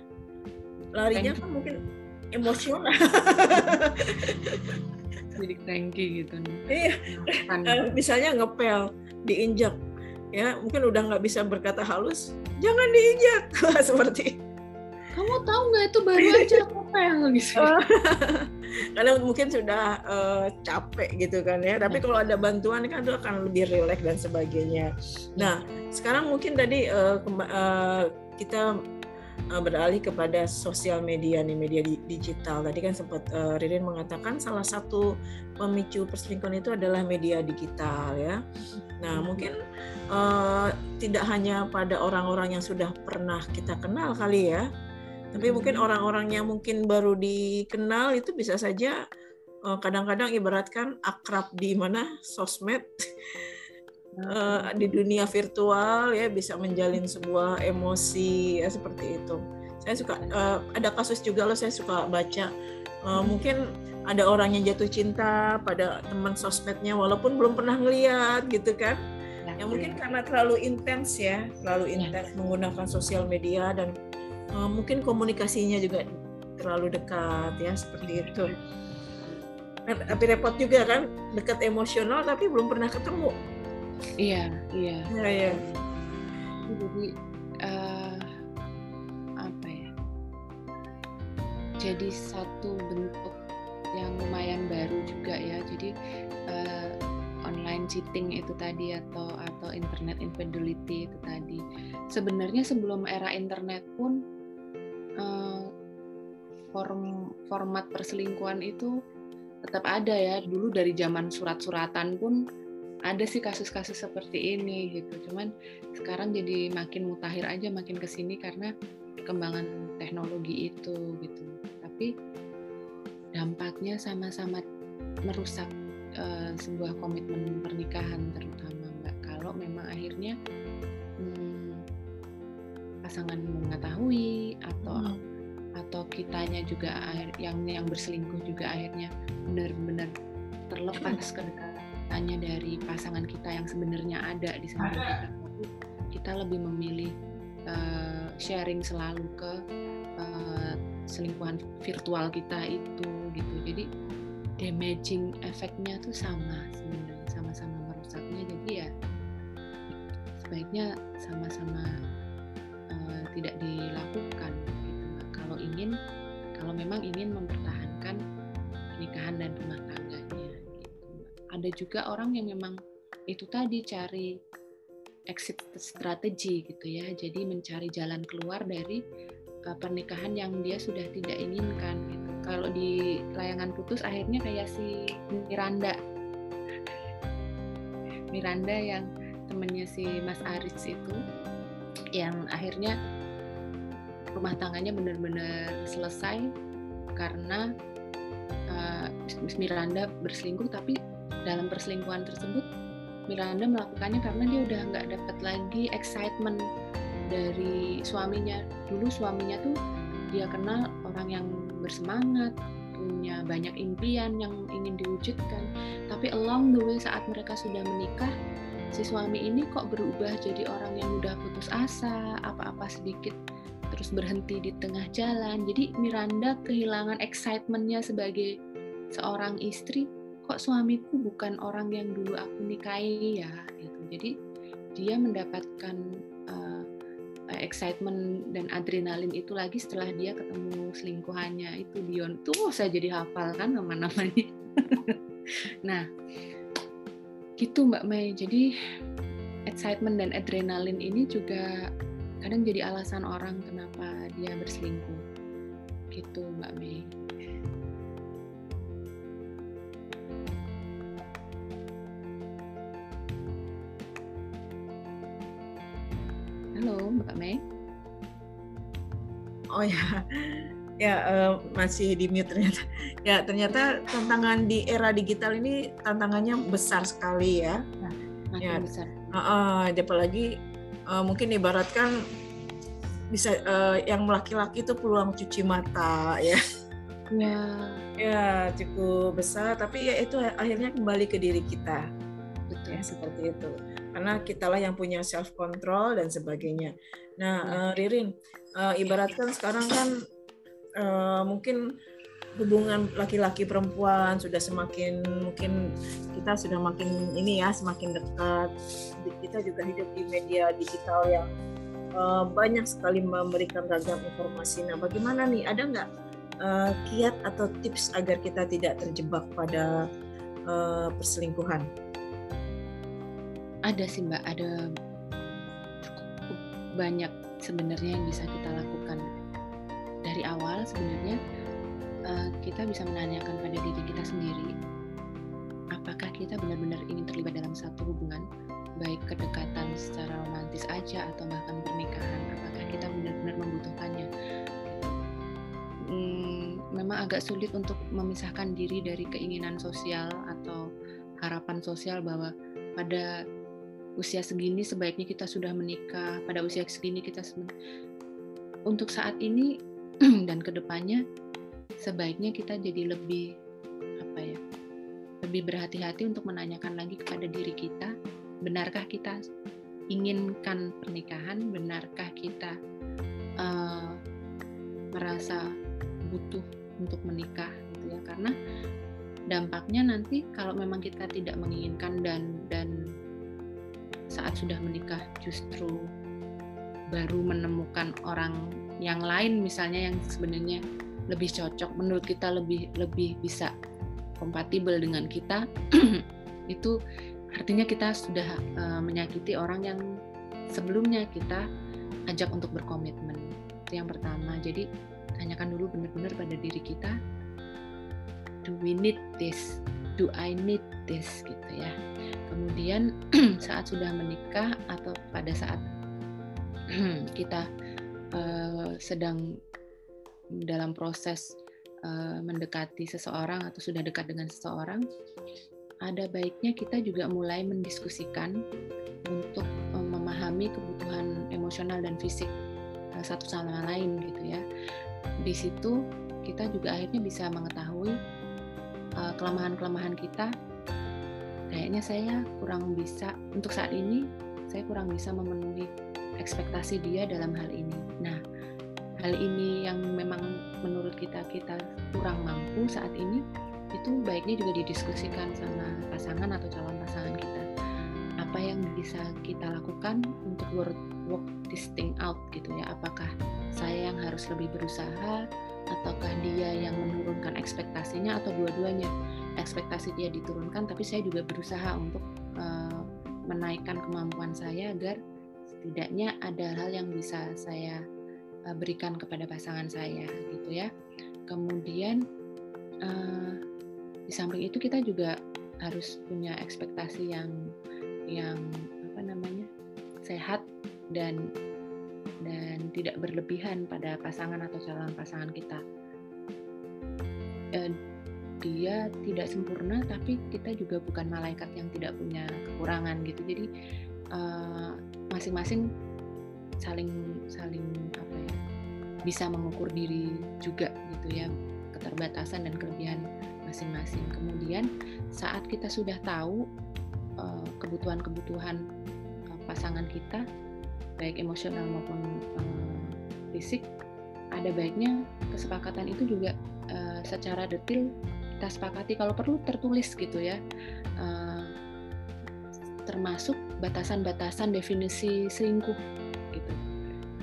larinya kan mungkin emosional. Jadi cranky gitu. Iya. Uh, misalnya ngepel, diinjak, ya mungkin udah nggak bisa berkata halus, jangan diinjak seperti. Kamu tahu nggak itu baru aja ngepel gitu. karena mungkin sudah uh, capek gitu kan ya. Tapi kalau ada bantuan kan itu akan lebih rileks dan sebagainya. Nah sekarang mungkin tadi uh, uh, kita uh, beralih kepada sosial media nih media digital. Tadi kan sempat uh, Ririn mengatakan salah satu pemicu perselingkuhan itu adalah media digital ya. Nah mungkin uh, tidak hanya pada orang-orang yang sudah pernah kita kenal kali ya tapi mungkin hmm. orang-orang yang mungkin baru dikenal itu bisa saja eh, kadang-kadang ibaratkan akrab di mana sosmed uh, di dunia virtual ya bisa menjalin sebuah emosi ya seperti itu. Saya suka uh, ada kasus juga loh saya suka baca uh, mungkin ada orang yang jatuh cinta pada teman sosmednya walaupun belum pernah ngeliat gitu kan. Ya, mungkin karena terlalu intens ya, terlalu ya. intens menggunakan sosial media dan uh, mungkin komunikasinya juga terlalu dekat ya seperti itu. Nah, tapi repot juga kan dekat emosional tapi belum pernah ketemu. Iya iya. Ya, ya. jadi uh, apa ya? Jadi satu bentuk yang lumayan baru juga ya. Jadi uh, online cheating itu tadi atau atau internet infidelity itu tadi. Sebenarnya sebelum era internet pun form format perselingkuhan itu tetap ada ya. Dulu dari zaman surat-suratan pun ada sih kasus-kasus seperti ini gitu. Cuman sekarang jadi makin mutakhir aja makin ke sini karena perkembangan teknologi itu gitu. Tapi dampaknya sama-sama merusak uh, sebuah komitmen pernikahan terutama mbak. Kalau memang akhirnya pasangan mengetahui atau hmm. Atau kitanya juga yang yang berselingkuh juga akhirnya benar-benar terlepas kedekatannya dari pasangan kita yang sebenarnya ada di samping kita. Kita lebih memilih uh, sharing selalu ke uh, selingkuhan virtual kita itu gitu. Jadi damaging efeknya tuh sama sebenarnya sama-sama merusaknya jadi ya sebaiknya sama-sama uh, tidak dilakukan ingin kalau memang ingin mempertahankan pernikahan dan rumah tangganya gitu. Ada juga orang yang memang itu tadi cari exit strategi gitu ya. Jadi mencari jalan keluar dari uh, pernikahan yang dia sudah tidak inginkan gitu. Kalau di layangan putus akhirnya kayak si Miranda. Miranda yang temennya si Mas Aris itu yang akhirnya rumah tangganya benar-benar selesai karena uh, Miranda berselingkuh tapi dalam perselingkuhan tersebut Miranda melakukannya karena dia udah nggak dapat lagi excitement dari suaminya dulu suaminya tuh dia kenal orang yang bersemangat, punya banyak impian yang ingin diwujudkan. Tapi along the way saat mereka sudah menikah, si suami ini kok berubah jadi orang yang mudah putus asa, apa-apa sedikit terus berhenti di tengah jalan. Jadi Miranda kehilangan excitementnya sebagai seorang istri. Kok suamiku bukan orang yang dulu aku nikahi ya? Gitu. Jadi dia mendapatkan Eh, excitement dan adrenalin itu lagi setelah dia ketemu selingkuhannya itu Dion tuh saya jadi hafal kan nama-namanya nah gitu Mbak Mei jadi excitement dan adrenalin ini juga kadang jadi alasan orang kenapa dia berselingkuh gitu Mbak Mei Halo, Mbak Mei. Oh ya, ya uh, masih di mute ternyata. Ya ternyata tantangan di era digital ini tantangannya besar sekali ya. Nah, ya, besar. Uh, uh, apalagi uh, mungkin ibaratkan bisa uh, yang laki-laki itu peluang cuci mata ya. Ya. Ya cukup besar, tapi ya itu akhirnya kembali ke diri kita. Betul. Ya seperti itu karena kitalah yang punya self control dan sebagainya. Nah, uh, Ririn, uh, ibaratkan sekarang kan uh, mungkin hubungan laki-laki perempuan sudah semakin mungkin kita sudah makin ini ya semakin dekat. Kita juga hidup di media digital yang uh, banyak sekali memberikan ragam informasi. Nah, bagaimana nih? Ada nggak uh, kiat atau tips agar kita tidak terjebak pada uh, perselingkuhan? ada sih mbak ada cukup banyak sebenarnya yang bisa kita lakukan dari awal sebenarnya uh, kita bisa menanyakan pada diri kita sendiri apakah kita benar-benar ingin terlibat dalam satu hubungan baik kedekatan secara romantis aja atau bahkan pernikahan apakah kita benar-benar membutuhkannya? Hmm, memang agak sulit untuk memisahkan diri dari keinginan sosial atau harapan sosial bahwa pada usia segini sebaiknya kita sudah menikah, pada usia segini kita untuk saat ini dan ke depannya sebaiknya kita jadi lebih apa ya lebih berhati-hati untuk menanyakan lagi kepada diri kita benarkah kita inginkan pernikahan? Benarkah kita uh, merasa butuh untuk menikah gitu ya? Karena dampaknya nanti kalau memang kita tidak menginginkan dan dan saat sudah menikah justru baru menemukan orang yang lain misalnya yang sebenarnya lebih cocok menurut kita lebih lebih bisa kompatibel dengan kita itu artinya kita sudah uh, menyakiti orang yang sebelumnya kita ajak untuk berkomitmen. Itu yang pertama. Jadi tanyakan dulu benar-benar pada diri kita do we need this? Do I need this? Gitu ya. Kemudian saat sudah menikah atau pada saat kita uh, sedang dalam proses uh, mendekati seseorang atau sudah dekat dengan seseorang, ada baiknya kita juga mulai mendiskusikan untuk uh, memahami kebutuhan emosional dan fisik uh, satu sama lain gitu ya. Di situ kita juga akhirnya bisa mengetahui kelemahan-kelemahan kita kayaknya saya kurang bisa untuk saat ini saya kurang bisa memenuhi ekspektasi dia dalam hal ini. Nah, hal ini yang memang menurut kita kita kurang mampu saat ini itu baiknya juga didiskusikan sama pasangan atau calon pasangan kita. Apa yang bisa kita lakukan untuk work, work this thing out gitu ya? Apakah saya yang harus lebih berusaha ataukah dia yang menurunkan ekspektasinya atau dua-duanya? Ekspektasi dia diturunkan tapi saya juga berusaha untuk uh, menaikkan kemampuan saya agar setidaknya ada hal yang bisa saya uh, berikan kepada pasangan saya gitu ya kemudian uh, di samping itu kita juga harus punya ekspektasi yang yang apa namanya sehat dan dan tidak berlebihan pada pasangan atau calon pasangan kita. Eh, dia tidak sempurna, tapi kita juga bukan malaikat yang tidak punya kekurangan gitu. Jadi eh, masing-masing saling saling apa ya bisa mengukur diri juga gitu ya keterbatasan dan kelebihan masing-masing. Kemudian saat kita sudah tahu Eh, kebutuhan-kebutuhan uh, pasangan kita baik emosional maupun uh, fisik ada baiknya kesepakatan itu juga secara detail kita sepakati kalau perlu tertulis gitu ya termasuk batasan-batasan definisi selingkuh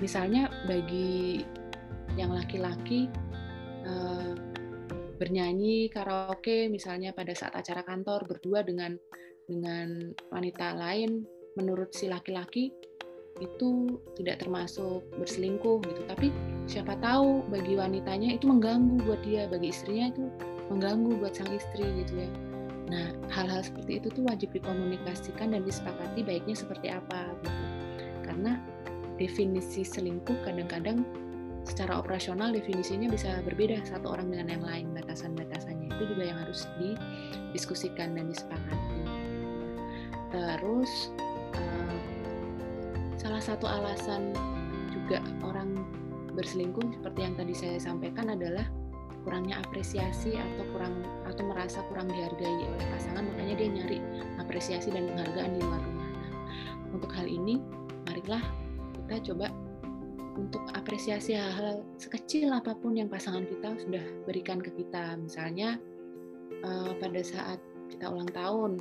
misalnya bagi yang laki-laki uh, bernyanyi karaoke misalnya pada saat acara kantor berdua dengan dengan wanita lain menurut si laki-laki itu tidak termasuk berselingkuh gitu. Tapi siapa tahu bagi wanitanya itu mengganggu buat dia bagi istrinya itu mengganggu buat sang istri gitu ya. Nah hal-hal seperti itu tuh wajib dikomunikasikan dan disepakati baiknya seperti apa gitu. Karena definisi selingkuh kadang-kadang secara operasional definisinya bisa berbeda satu orang dengan yang lain. Batasan-batasannya itu juga yang harus didiskusikan dan disepakati. Terus uh, salah satu alasan juga orang berselingkuh seperti yang tadi saya sampaikan adalah kurangnya apresiasi atau kurang atau merasa kurang dihargai oleh pasangan. Makanya dia nyari apresiasi dan penghargaan di luar rumah. Nah, untuk hal ini marilah kita coba untuk apresiasi hal-hal sekecil apa pun yang pasangan kita sudah berikan ke kita. Misalnya uh, pada saat kita ulang tahun.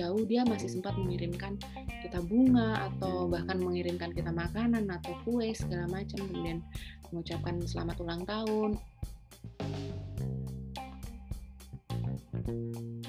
jauh dia masih sempat mengirimkan kita bunga atau bahkan mengirimkan kita makanan atau kue segala macam kemudian mengucapkan selamat ulang tahun. Ya,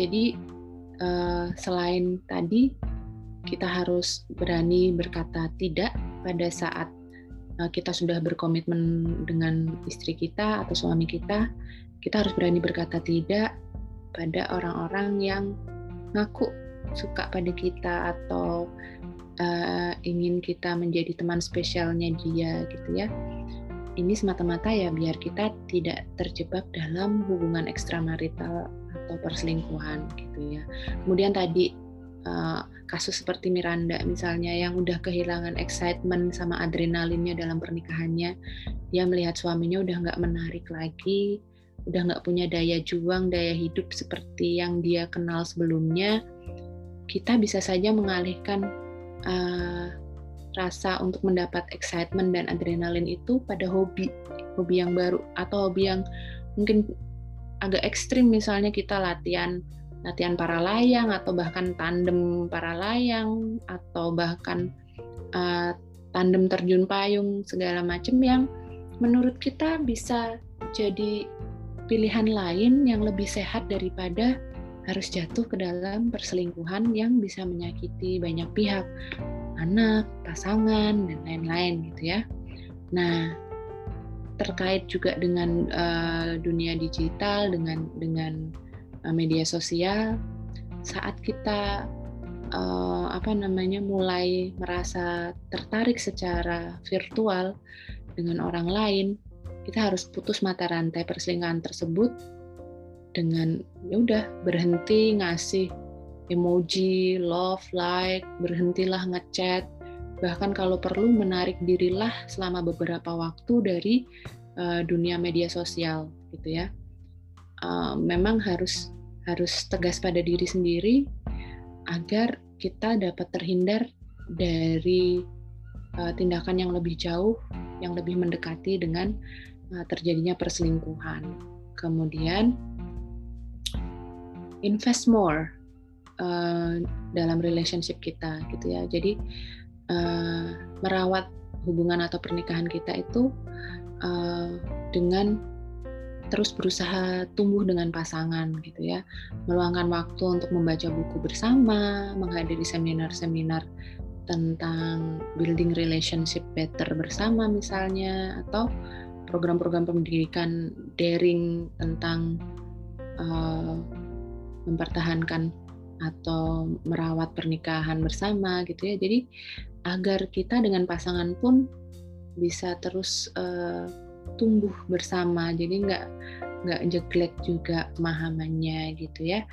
jadi uh, selain tadi kita harus berani berkata tidak pada saat uh, kita sudah berkomitmen dengan istri kita atau suami kita, kita harus berani berkata tidak pada orang-orang yang ngaku suka pada kita atau uh, ingin kita menjadi teman spesialnya dia gitu ya. Ini semata-mata ya biar kita tidak terjebak dalam hubungan ekstramarital atau perselingkuhan gitu ya. Kemudian tadi uh, kasus seperti Miranda misalnya yang udah kehilangan excitement sama adrenalinnya dalam pernikahannya, dia melihat suaminya udah nggak menarik lagi, udah nggak punya daya juang, daya hidup seperti yang dia kenal sebelumnya, kita bisa saja mengalihkan uh, rasa untuk mendapat excitement dan adrenalin itu pada hobi hobi yang baru atau hobi yang mungkin agak ekstrim. Misalnya kita latihan latihan para layang atau bahkan tandem para layang atau bahkan uh, tandem terjun payung segala macam yang menurut kita bisa jadi pilihan lain yang lebih sehat daripada harus jatuh ke dalam perselingkuhan yang bisa menyakiti banyak pihak anak, pasangan, dan lain-lain gitu ya. Nah, terkait juga dengan uh, dunia digital, dengan dengan uh, media sosial, saat kita uh, apa namanya mulai merasa tertarik secara virtual dengan orang lain, kita harus putus mata rantai perselingkuhan tersebut dengan ya udah berhenti ngasih emoji, love, like, berhentilah ngechat, bahkan kalau perlu menarik dirilah selama beberapa waktu dari uh, dunia media sosial gitu ya. Uh, memang harus harus tegas pada diri sendiri agar kita dapat terhindar dari uh, tindakan yang lebih jauh, yang lebih mendekati dengan uh, terjadinya perselingkuhan. Kemudian invest more uh, dalam relationship kita gitu ya. Jadi uh, merawat hubungan atau pernikahan kita itu uh, dengan terus berusaha tumbuh dengan pasangan gitu ya. Meluangkan waktu untuk membaca buku bersama menghadiri seminar-seminar tentang building relationship better bersama misalnya atau program-program pendidikan daring tentang uh, mempertahankan atau merawat pernikahan bersama gitu ya. Jadi agar kita dengan pasangan pun bisa terus uh, tumbuh bersama. Jadi nggak nggak jeglek juga pemahamannya gitu ya.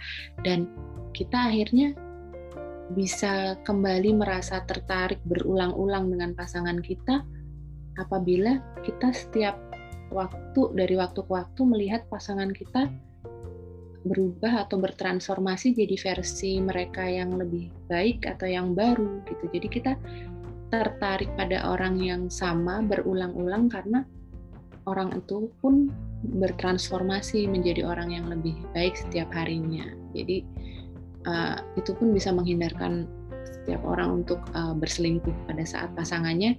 Dan kita akhirnya bisa kembali merasa tertarik berulang-ulang dengan pasangan kita apabila kita setiap waktu dari waktu ke waktu melihat pasangan kita berubah atau bertransformasi jadi versi mereka yang lebih baik atau yang baru gitu. Jadi kita tertarik pada orang yang sama berulang-ulang karena orang itu pun bertransformasi menjadi orang yang lebih baik setiap harinya. Jadi uh, itu pun bisa menghindarkan setiap orang untuk uh, berselingkuh pada saat pasangannya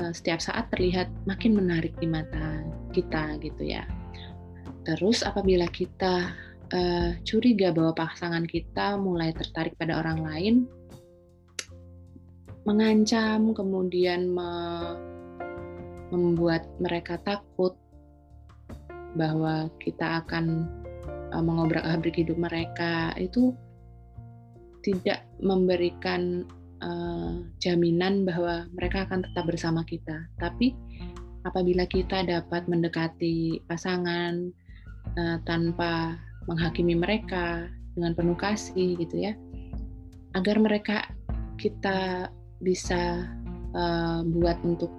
uh, setiap saat terlihat makin menarik di mata kita gitu ya. Terus apabila kita uh, curiga bahwa pasangan kita mulai tertarik pada orang lain, mengancam, kemudian me membuat mereka takut bahwa kita akan uh, mengobrak-abrik hidup mereka itu tidak memberikan uh, jaminan bahwa mereka akan tetap bersama kita. Tapi apabila kita dapat mendekati pasangan, uh, tanpa menghakimi mereka dengan penuh kasih gitu ya. Agar mereka kita bisa uh, buat untuk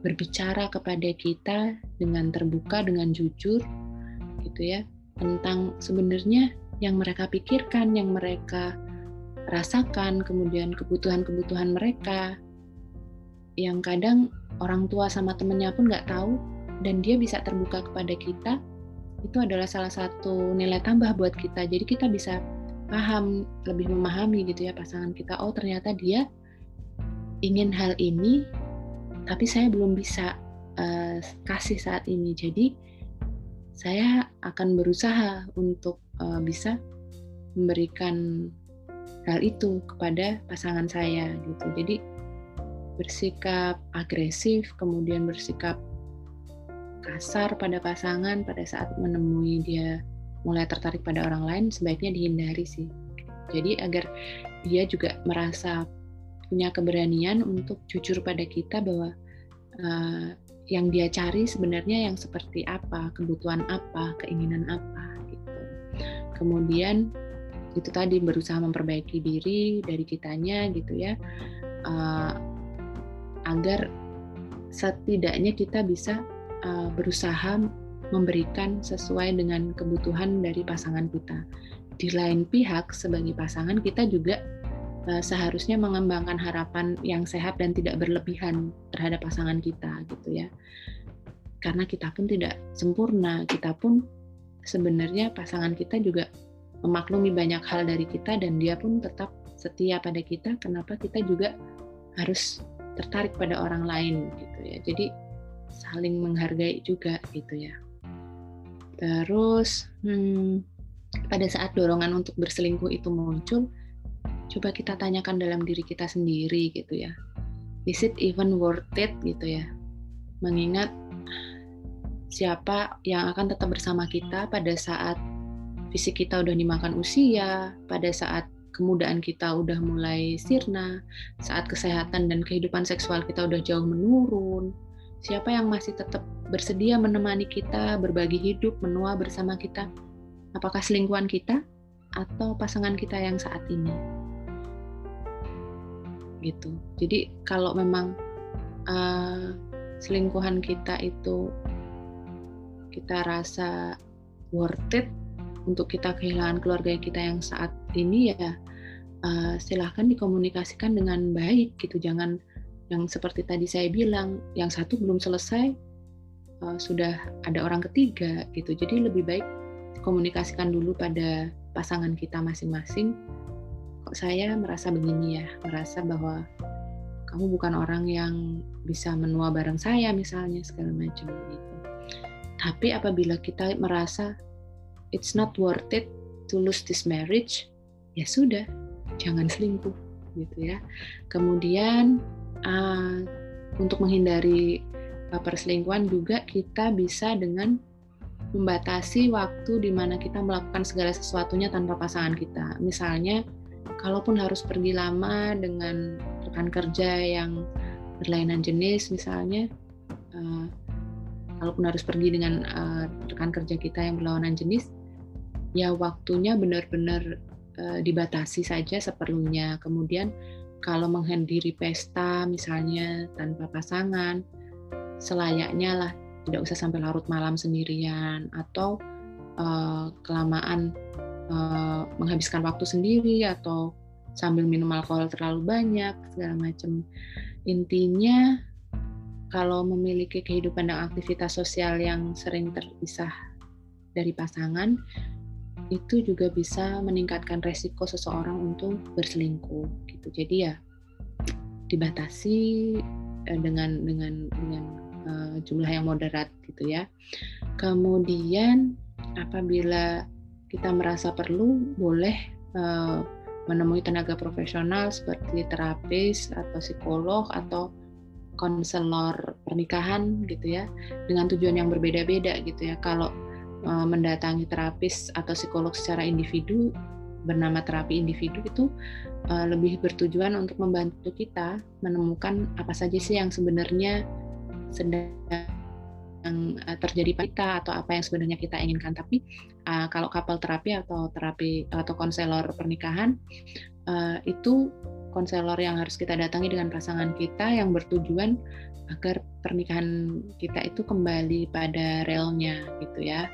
berbicara kepada kita dengan terbuka dengan jujur gitu ya tentang sebenarnya yang mereka pikirkan yang mereka rasakan kemudian kebutuhan-kebutuhan mereka yang kadang orang tua sama temennya pun nggak tahu dan dia bisa terbuka kepada kita itu adalah salah satu nilai tambah buat kita. Jadi kita bisa paham, lebih memahami gitu ya pasangan kita. Oh ternyata dia ingin hal ini, tapi saya belum bisa uh, kasih saat ini. Jadi saya akan berusaha untuk uh, bisa memberikan hal itu kepada pasangan saya gitu. Jadi bersikap agresif, kemudian bersikap kasar pada pasangan pada saat menemui dia mulai tertarik pada orang lain sebaiknya dihindari sih. Jadi agar dia juga merasa punya keberanian untuk jujur pada kita bahwa uh, yang dia cari sebenarnya yang seperti apa, kebutuhan apa, keinginan apa gitu. Kemudian itu tadi berusaha memperbaiki diri dari kitanya gitu ya, uh, agar setidaknya kita bisa uh, berusaha memberikan sesuai dengan kebutuhan dari pasangan kita. Di lain pihak, sebagai pasangan kita juga uh, seharusnya mengembangkan harapan yang sehat dan tidak berlebihan terhadap pasangan kita gitu ya karena kita pun tidak sempurna kita pun sebenarnya pasangan kita juga memaklumi banyak hal dari kita dan dia pun tetap setia pada kita kenapa kita juga harus tertarik pada orang lain gitu ya jadi saling menghargai juga gitu ya terus hmm, pada saat dorongan untuk berselingkuh itu muncul coba kita tanyakan dalam diri kita sendiri gitu ya is it even worth it gitu ya mengingat siapa yang akan tetap bersama kita pada saat fisik kita udah dimakan usia, pada saat kemudaan kita udah mulai sirna, saat kesehatan dan kehidupan seksual kita udah jauh menurun. Siapa yang masih tetap bersedia menemani kita, berbagi hidup, menua bersama kita? Apakah selingkuhan kita atau pasangan kita yang saat ini? Gitu. Jadi kalau memang uh, selingkuhan kita itu kita rasa worth it untuk kita kehilangan keluarga kita yang saat ini ya uh, silahkan dikomunikasikan dengan baik gitu jangan yang seperti tadi saya bilang yang satu belum selesai uh, sudah ada orang ketiga gitu. Jadi lebih baik komunikasikan dulu pada pasangan kita masing-masing. Kok saya merasa begini ya? Merasa bahwa kamu bukan orang yang bisa menua bareng saya misalnya segala macam gitu. Tapi apabila kita merasa it's not worth it to lose this marriage, ya sudah, jangan selingkuh gitu ya. Kemudian uh, untuk menghindari uh, perselingkuhan juga kita bisa dengan membatasi waktu di mana kita melakukan segala sesuatunya tanpa pasangan kita. Misalnya, kalaupun harus pergi lama dengan rekan kerja yang berlainan jenis, misalnya, uh, kalaupun harus pergi dengan uh, rekan kerja kita yang berlawanan jenis, ya waktunya benar-benar uh, dibatasi saja seperlunya. Kemudian kalau menghadiri pesta misalnya tanpa pasangan, selayaknya lah tidak usah sampai larut malam sendirian atau uh, kelamaan uh, menghabiskan waktu sendiri atau sambil minum alkohol terlalu banyak segala macam. Intinya kalau memiliki kehidupan dan aktivitas sosial yang sering terpisah dari pasangan, itu juga bisa meningkatkan resiko seseorang untuk berselingkuh gitu. Jadi ya dibatasi eh, dengan dengan dengan uh, jumlah yang moderat gitu ya. Kemudian apabila kita merasa perlu boleh uh, menemui tenaga profesional seperti terapis atau psikolog atau konselor pernikahan gitu ya dengan tujuan yang berbeda-beda gitu ya kalau mendatangi terapis atau psikolog secara individu bernama terapi individu itu uh, lebih bertujuan untuk membantu kita menemukan apa saja sih yang sebenarnya sedang yang terjadi pada kita atau apa yang sebenarnya kita inginkan. Tapi kalau couple terapi atau terapi atau konselor pernikahan itu konselor yang harus kita datangi dengan pasangan kita yang bertujuan agar pernikahan kita itu kembali pada relnya gitu ya.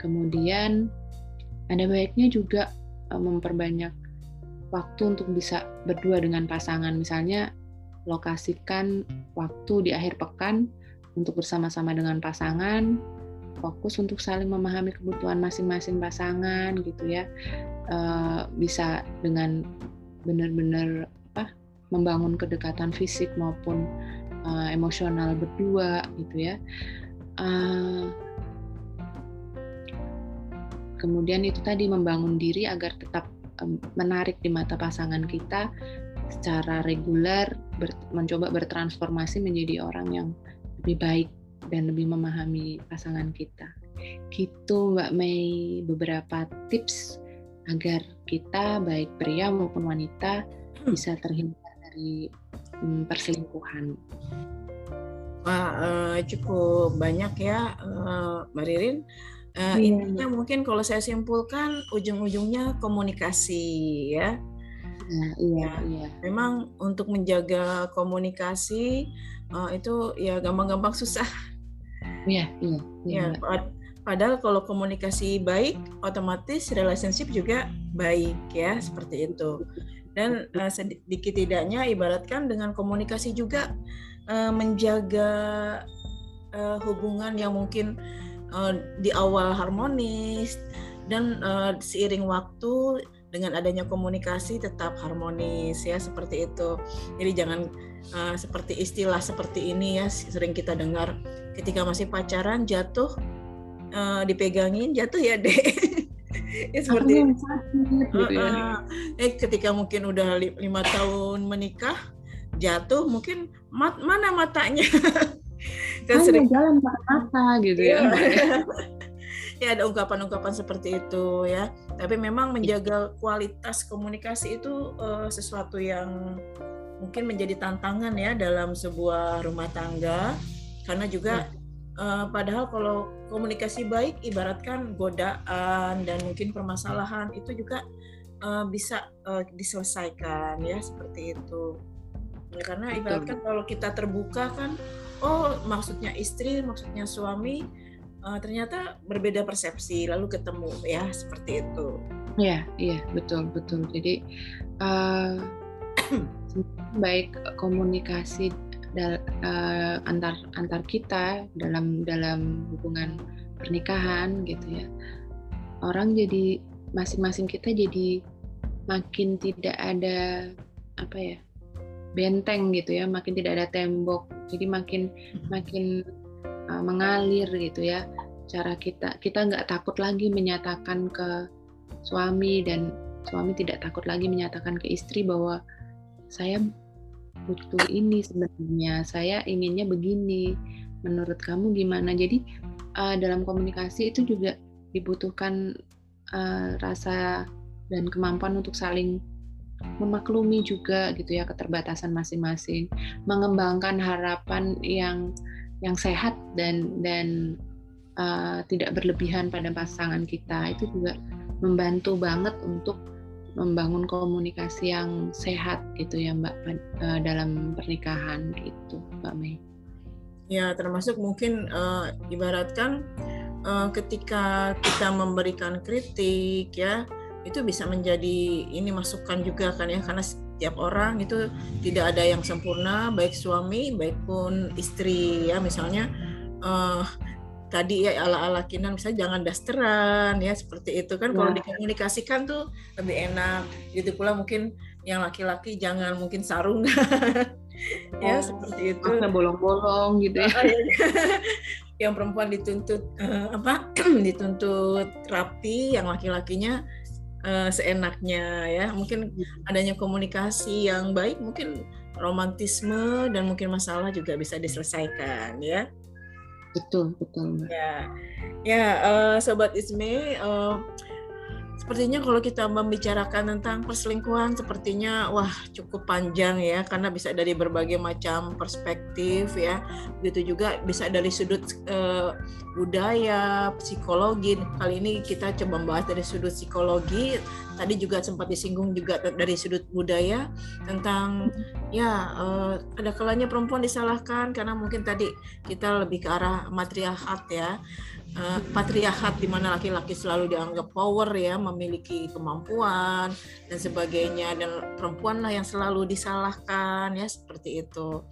Kemudian ada baiknya juga eh, memperbanyak waktu untuk bisa berdua dengan pasangan. Misalnya lokasikan waktu di akhir pekan untuk bersama-sama dengan pasangan, fokus untuk saling memahami kebutuhan masing-masing pasangan gitu ya. Uh, bisa dengan benar-benar apa membangun kedekatan fisik maupun uh, emosional berdua gitu ya uh, kemudian itu tadi membangun diri agar tetap um, menarik di mata pasangan kita secara reguler ber, mencoba bertransformasi menjadi orang yang lebih baik dan lebih memahami pasangan kita. Gitu Mbak Mei beberapa tips agar kita baik pria maupun wanita hmm. bisa terhindar dari um, perselingkuhan. Wah, uh, cukup banyak ya, uh, Mbak Ririn. Uh, yeah. Intinya mungkin kalau saya simpulkan ujung-ujungnya komunikasi ya. Nah, iya, ya, iya. Memang untuk menjaga komunikasi uh, itu ya gampang-gampang susah. Iya, iya. iya. Ya, Padahal kalau komunikasi baik, otomatis relationship juga baik ya, seperti itu. dan uh, sedikit tidaknya ibaratkan dengan komunikasi juga uh, menjaga uh, hubungan yang mungkin uh, di awal harmonis dan uh, seiring waktu dengan adanya komunikasi tetap harmonis ya seperti itu. Jadi jangan uh, seperti istilah seperti ini ya sering kita dengar ketika masih pacaran jatuh uh, dipegangin jatuh ya deh. ya seperti itu. Gitu ya. eh ketika mungkin udah lima tahun menikah jatuh mungkin mat, mana matanya kan sering jalan mata gitu ya iya. ya ada ungkapan-ungkapan seperti itu ya tapi memang menjaga kualitas komunikasi itu uh, sesuatu yang mungkin menjadi tantangan ya dalam sebuah rumah tangga karena juga uh, padahal kalau komunikasi baik ibaratkan godaan dan mungkin permasalahan itu juga uh, bisa uh, diselesaikan ya seperti itu. Ya, karena ibaratkan kalau kita terbuka kan oh maksudnya istri maksudnya suami uh, ternyata berbeda persepsi lalu ketemu ya seperti itu. Iya iya betul betul. Jadi uh, baik komunikasi dal, uh, antar antar kita dalam dalam hubungan pernikahan gitu ya. Orang jadi masing-masing kita jadi makin tidak ada apa ya benteng gitu ya makin tidak ada tembok. Jadi makin hmm. makin uh, mengalir gitu ya cara kita. Kita nggak takut lagi menyatakan ke suami dan suami tidak takut lagi menyatakan ke istri bahwa saya butuh ini sebenarnya. Saya inginnya begini. Menurut kamu gimana? Jadi uh, dalam komunikasi itu juga dibutuhkan uh, rasa dan kemampuan untuk saling memaklumi juga gitu ya keterbatasan masing-masing. Mengembangkan harapan yang yang sehat dan dan uh, tidak berlebihan pada pasangan kita. Itu juga membantu banget untuk membangun komunikasi yang sehat gitu ya Mbak uh, dalam pernikahan gitu Mbak Mei. Ya termasuk mungkin uh, ibaratkan uh, ketika kita memberikan kritik ya itu bisa menjadi ini masukan juga kan ya karena setiap orang itu tidak ada yang sempurna baik suami baik pun istri ya misalnya uh, tadi ya ala-ala kinan misalnya jangan dasteran ya seperti itu kan. Kalau ya. dikomunikasikan tuh lebih enak. Gitu pula mungkin yang laki-laki jangan mungkin sarung. Ya oh, seperti itu. bolong-bolong gitu ya. Iya. yang perempuan dituntut uh, apa? Dituntut rapi yang laki-lakinya uh, seenaknya ya. Mungkin adanya komunikasi yang baik mungkin romantisme dan mungkin masalah juga bisa diselesaikan ya betul betul ya ya uh, sobat Isme uh, Sepertinya kalau kita membicarakan tentang perselingkuhan sepertinya wah cukup panjang ya karena bisa dari berbagai macam perspektif ya. Begitu juga bisa dari sudut uh, budaya, psikologi. Kali ini kita coba membahas dari sudut psikologi. Tadi juga sempat disinggung juga dari sudut budaya tentang ya uh, ada kalanya perempuan disalahkan karena mungkin tadi kita lebih ke arah matriarkat ya uh, patriarkat di mana laki-laki selalu dianggap power ya, memiliki kemampuan dan sebagainya dan perempuan lah yang selalu disalahkan ya seperti itu.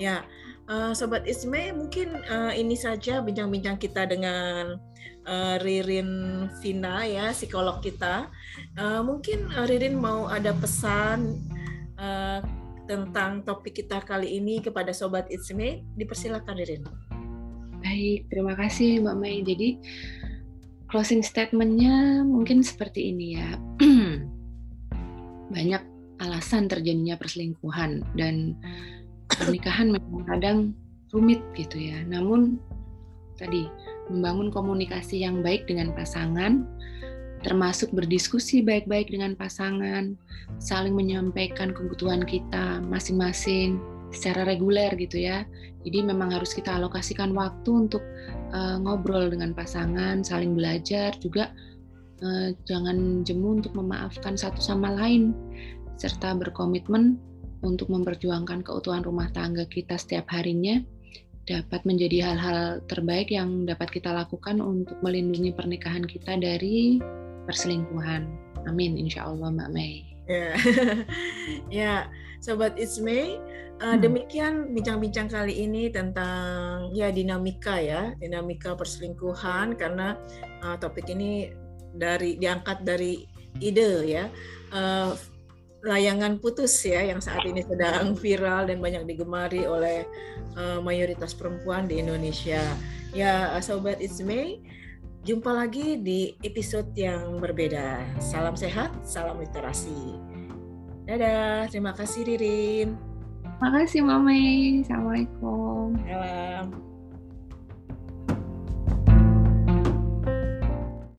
Ya, uh, sobat Isme mungkin uh, ini saja bincang-bincang kita dengan uh, Ririn Vina ya, psikolog kita. Uh, mungkin uh, Ririn mau ada pesan uh, tentang topik kita kali ini kepada sobat Isme, dipersilakan Ririn. Baik, terima kasih Mbak Mei. Jadi closing statementnya mungkin seperti ini ya. Banyak alasan terjadinya perselingkuhan dan pernikahan memang kadang rumit gitu ya. Namun tadi membangun komunikasi yang baik dengan pasangan, termasuk berdiskusi baik-baik dengan pasangan, saling menyampaikan kebutuhan kita masing-masing, secara reguler gitu ya. Jadi memang harus kita alokasikan waktu untuk uh, ngobrol dengan pasangan, saling belajar juga uh, jangan jemu untuk memaafkan satu sama lain serta berkomitmen untuk memperjuangkan keutuhan rumah tangga kita setiap harinya dapat menjadi hal-hal terbaik yang dapat kita lakukan untuk melindungi pernikahan kita dari perselingkuhan. Amin, insya Allah Mbak Mei. Ya, ya, sobat It's May. Uh, demikian bincang-bincang kali ini tentang ya dinamika ya, dinamika perselingkuhan karena uh, topik ini dari diangkat dari ide ya. Uh, layangan putus ya yang saat ini sedang viral dan banyak digemari oleh uh, mayoritas perempuan di Indonesia. Ya, sobat It's May, jumpa lagi di episode yang berbeda. Salam sehat, salam literasi. Dadah, terima kasih Ririn. Terima kasih Mami. Assalamualaikum. Salam.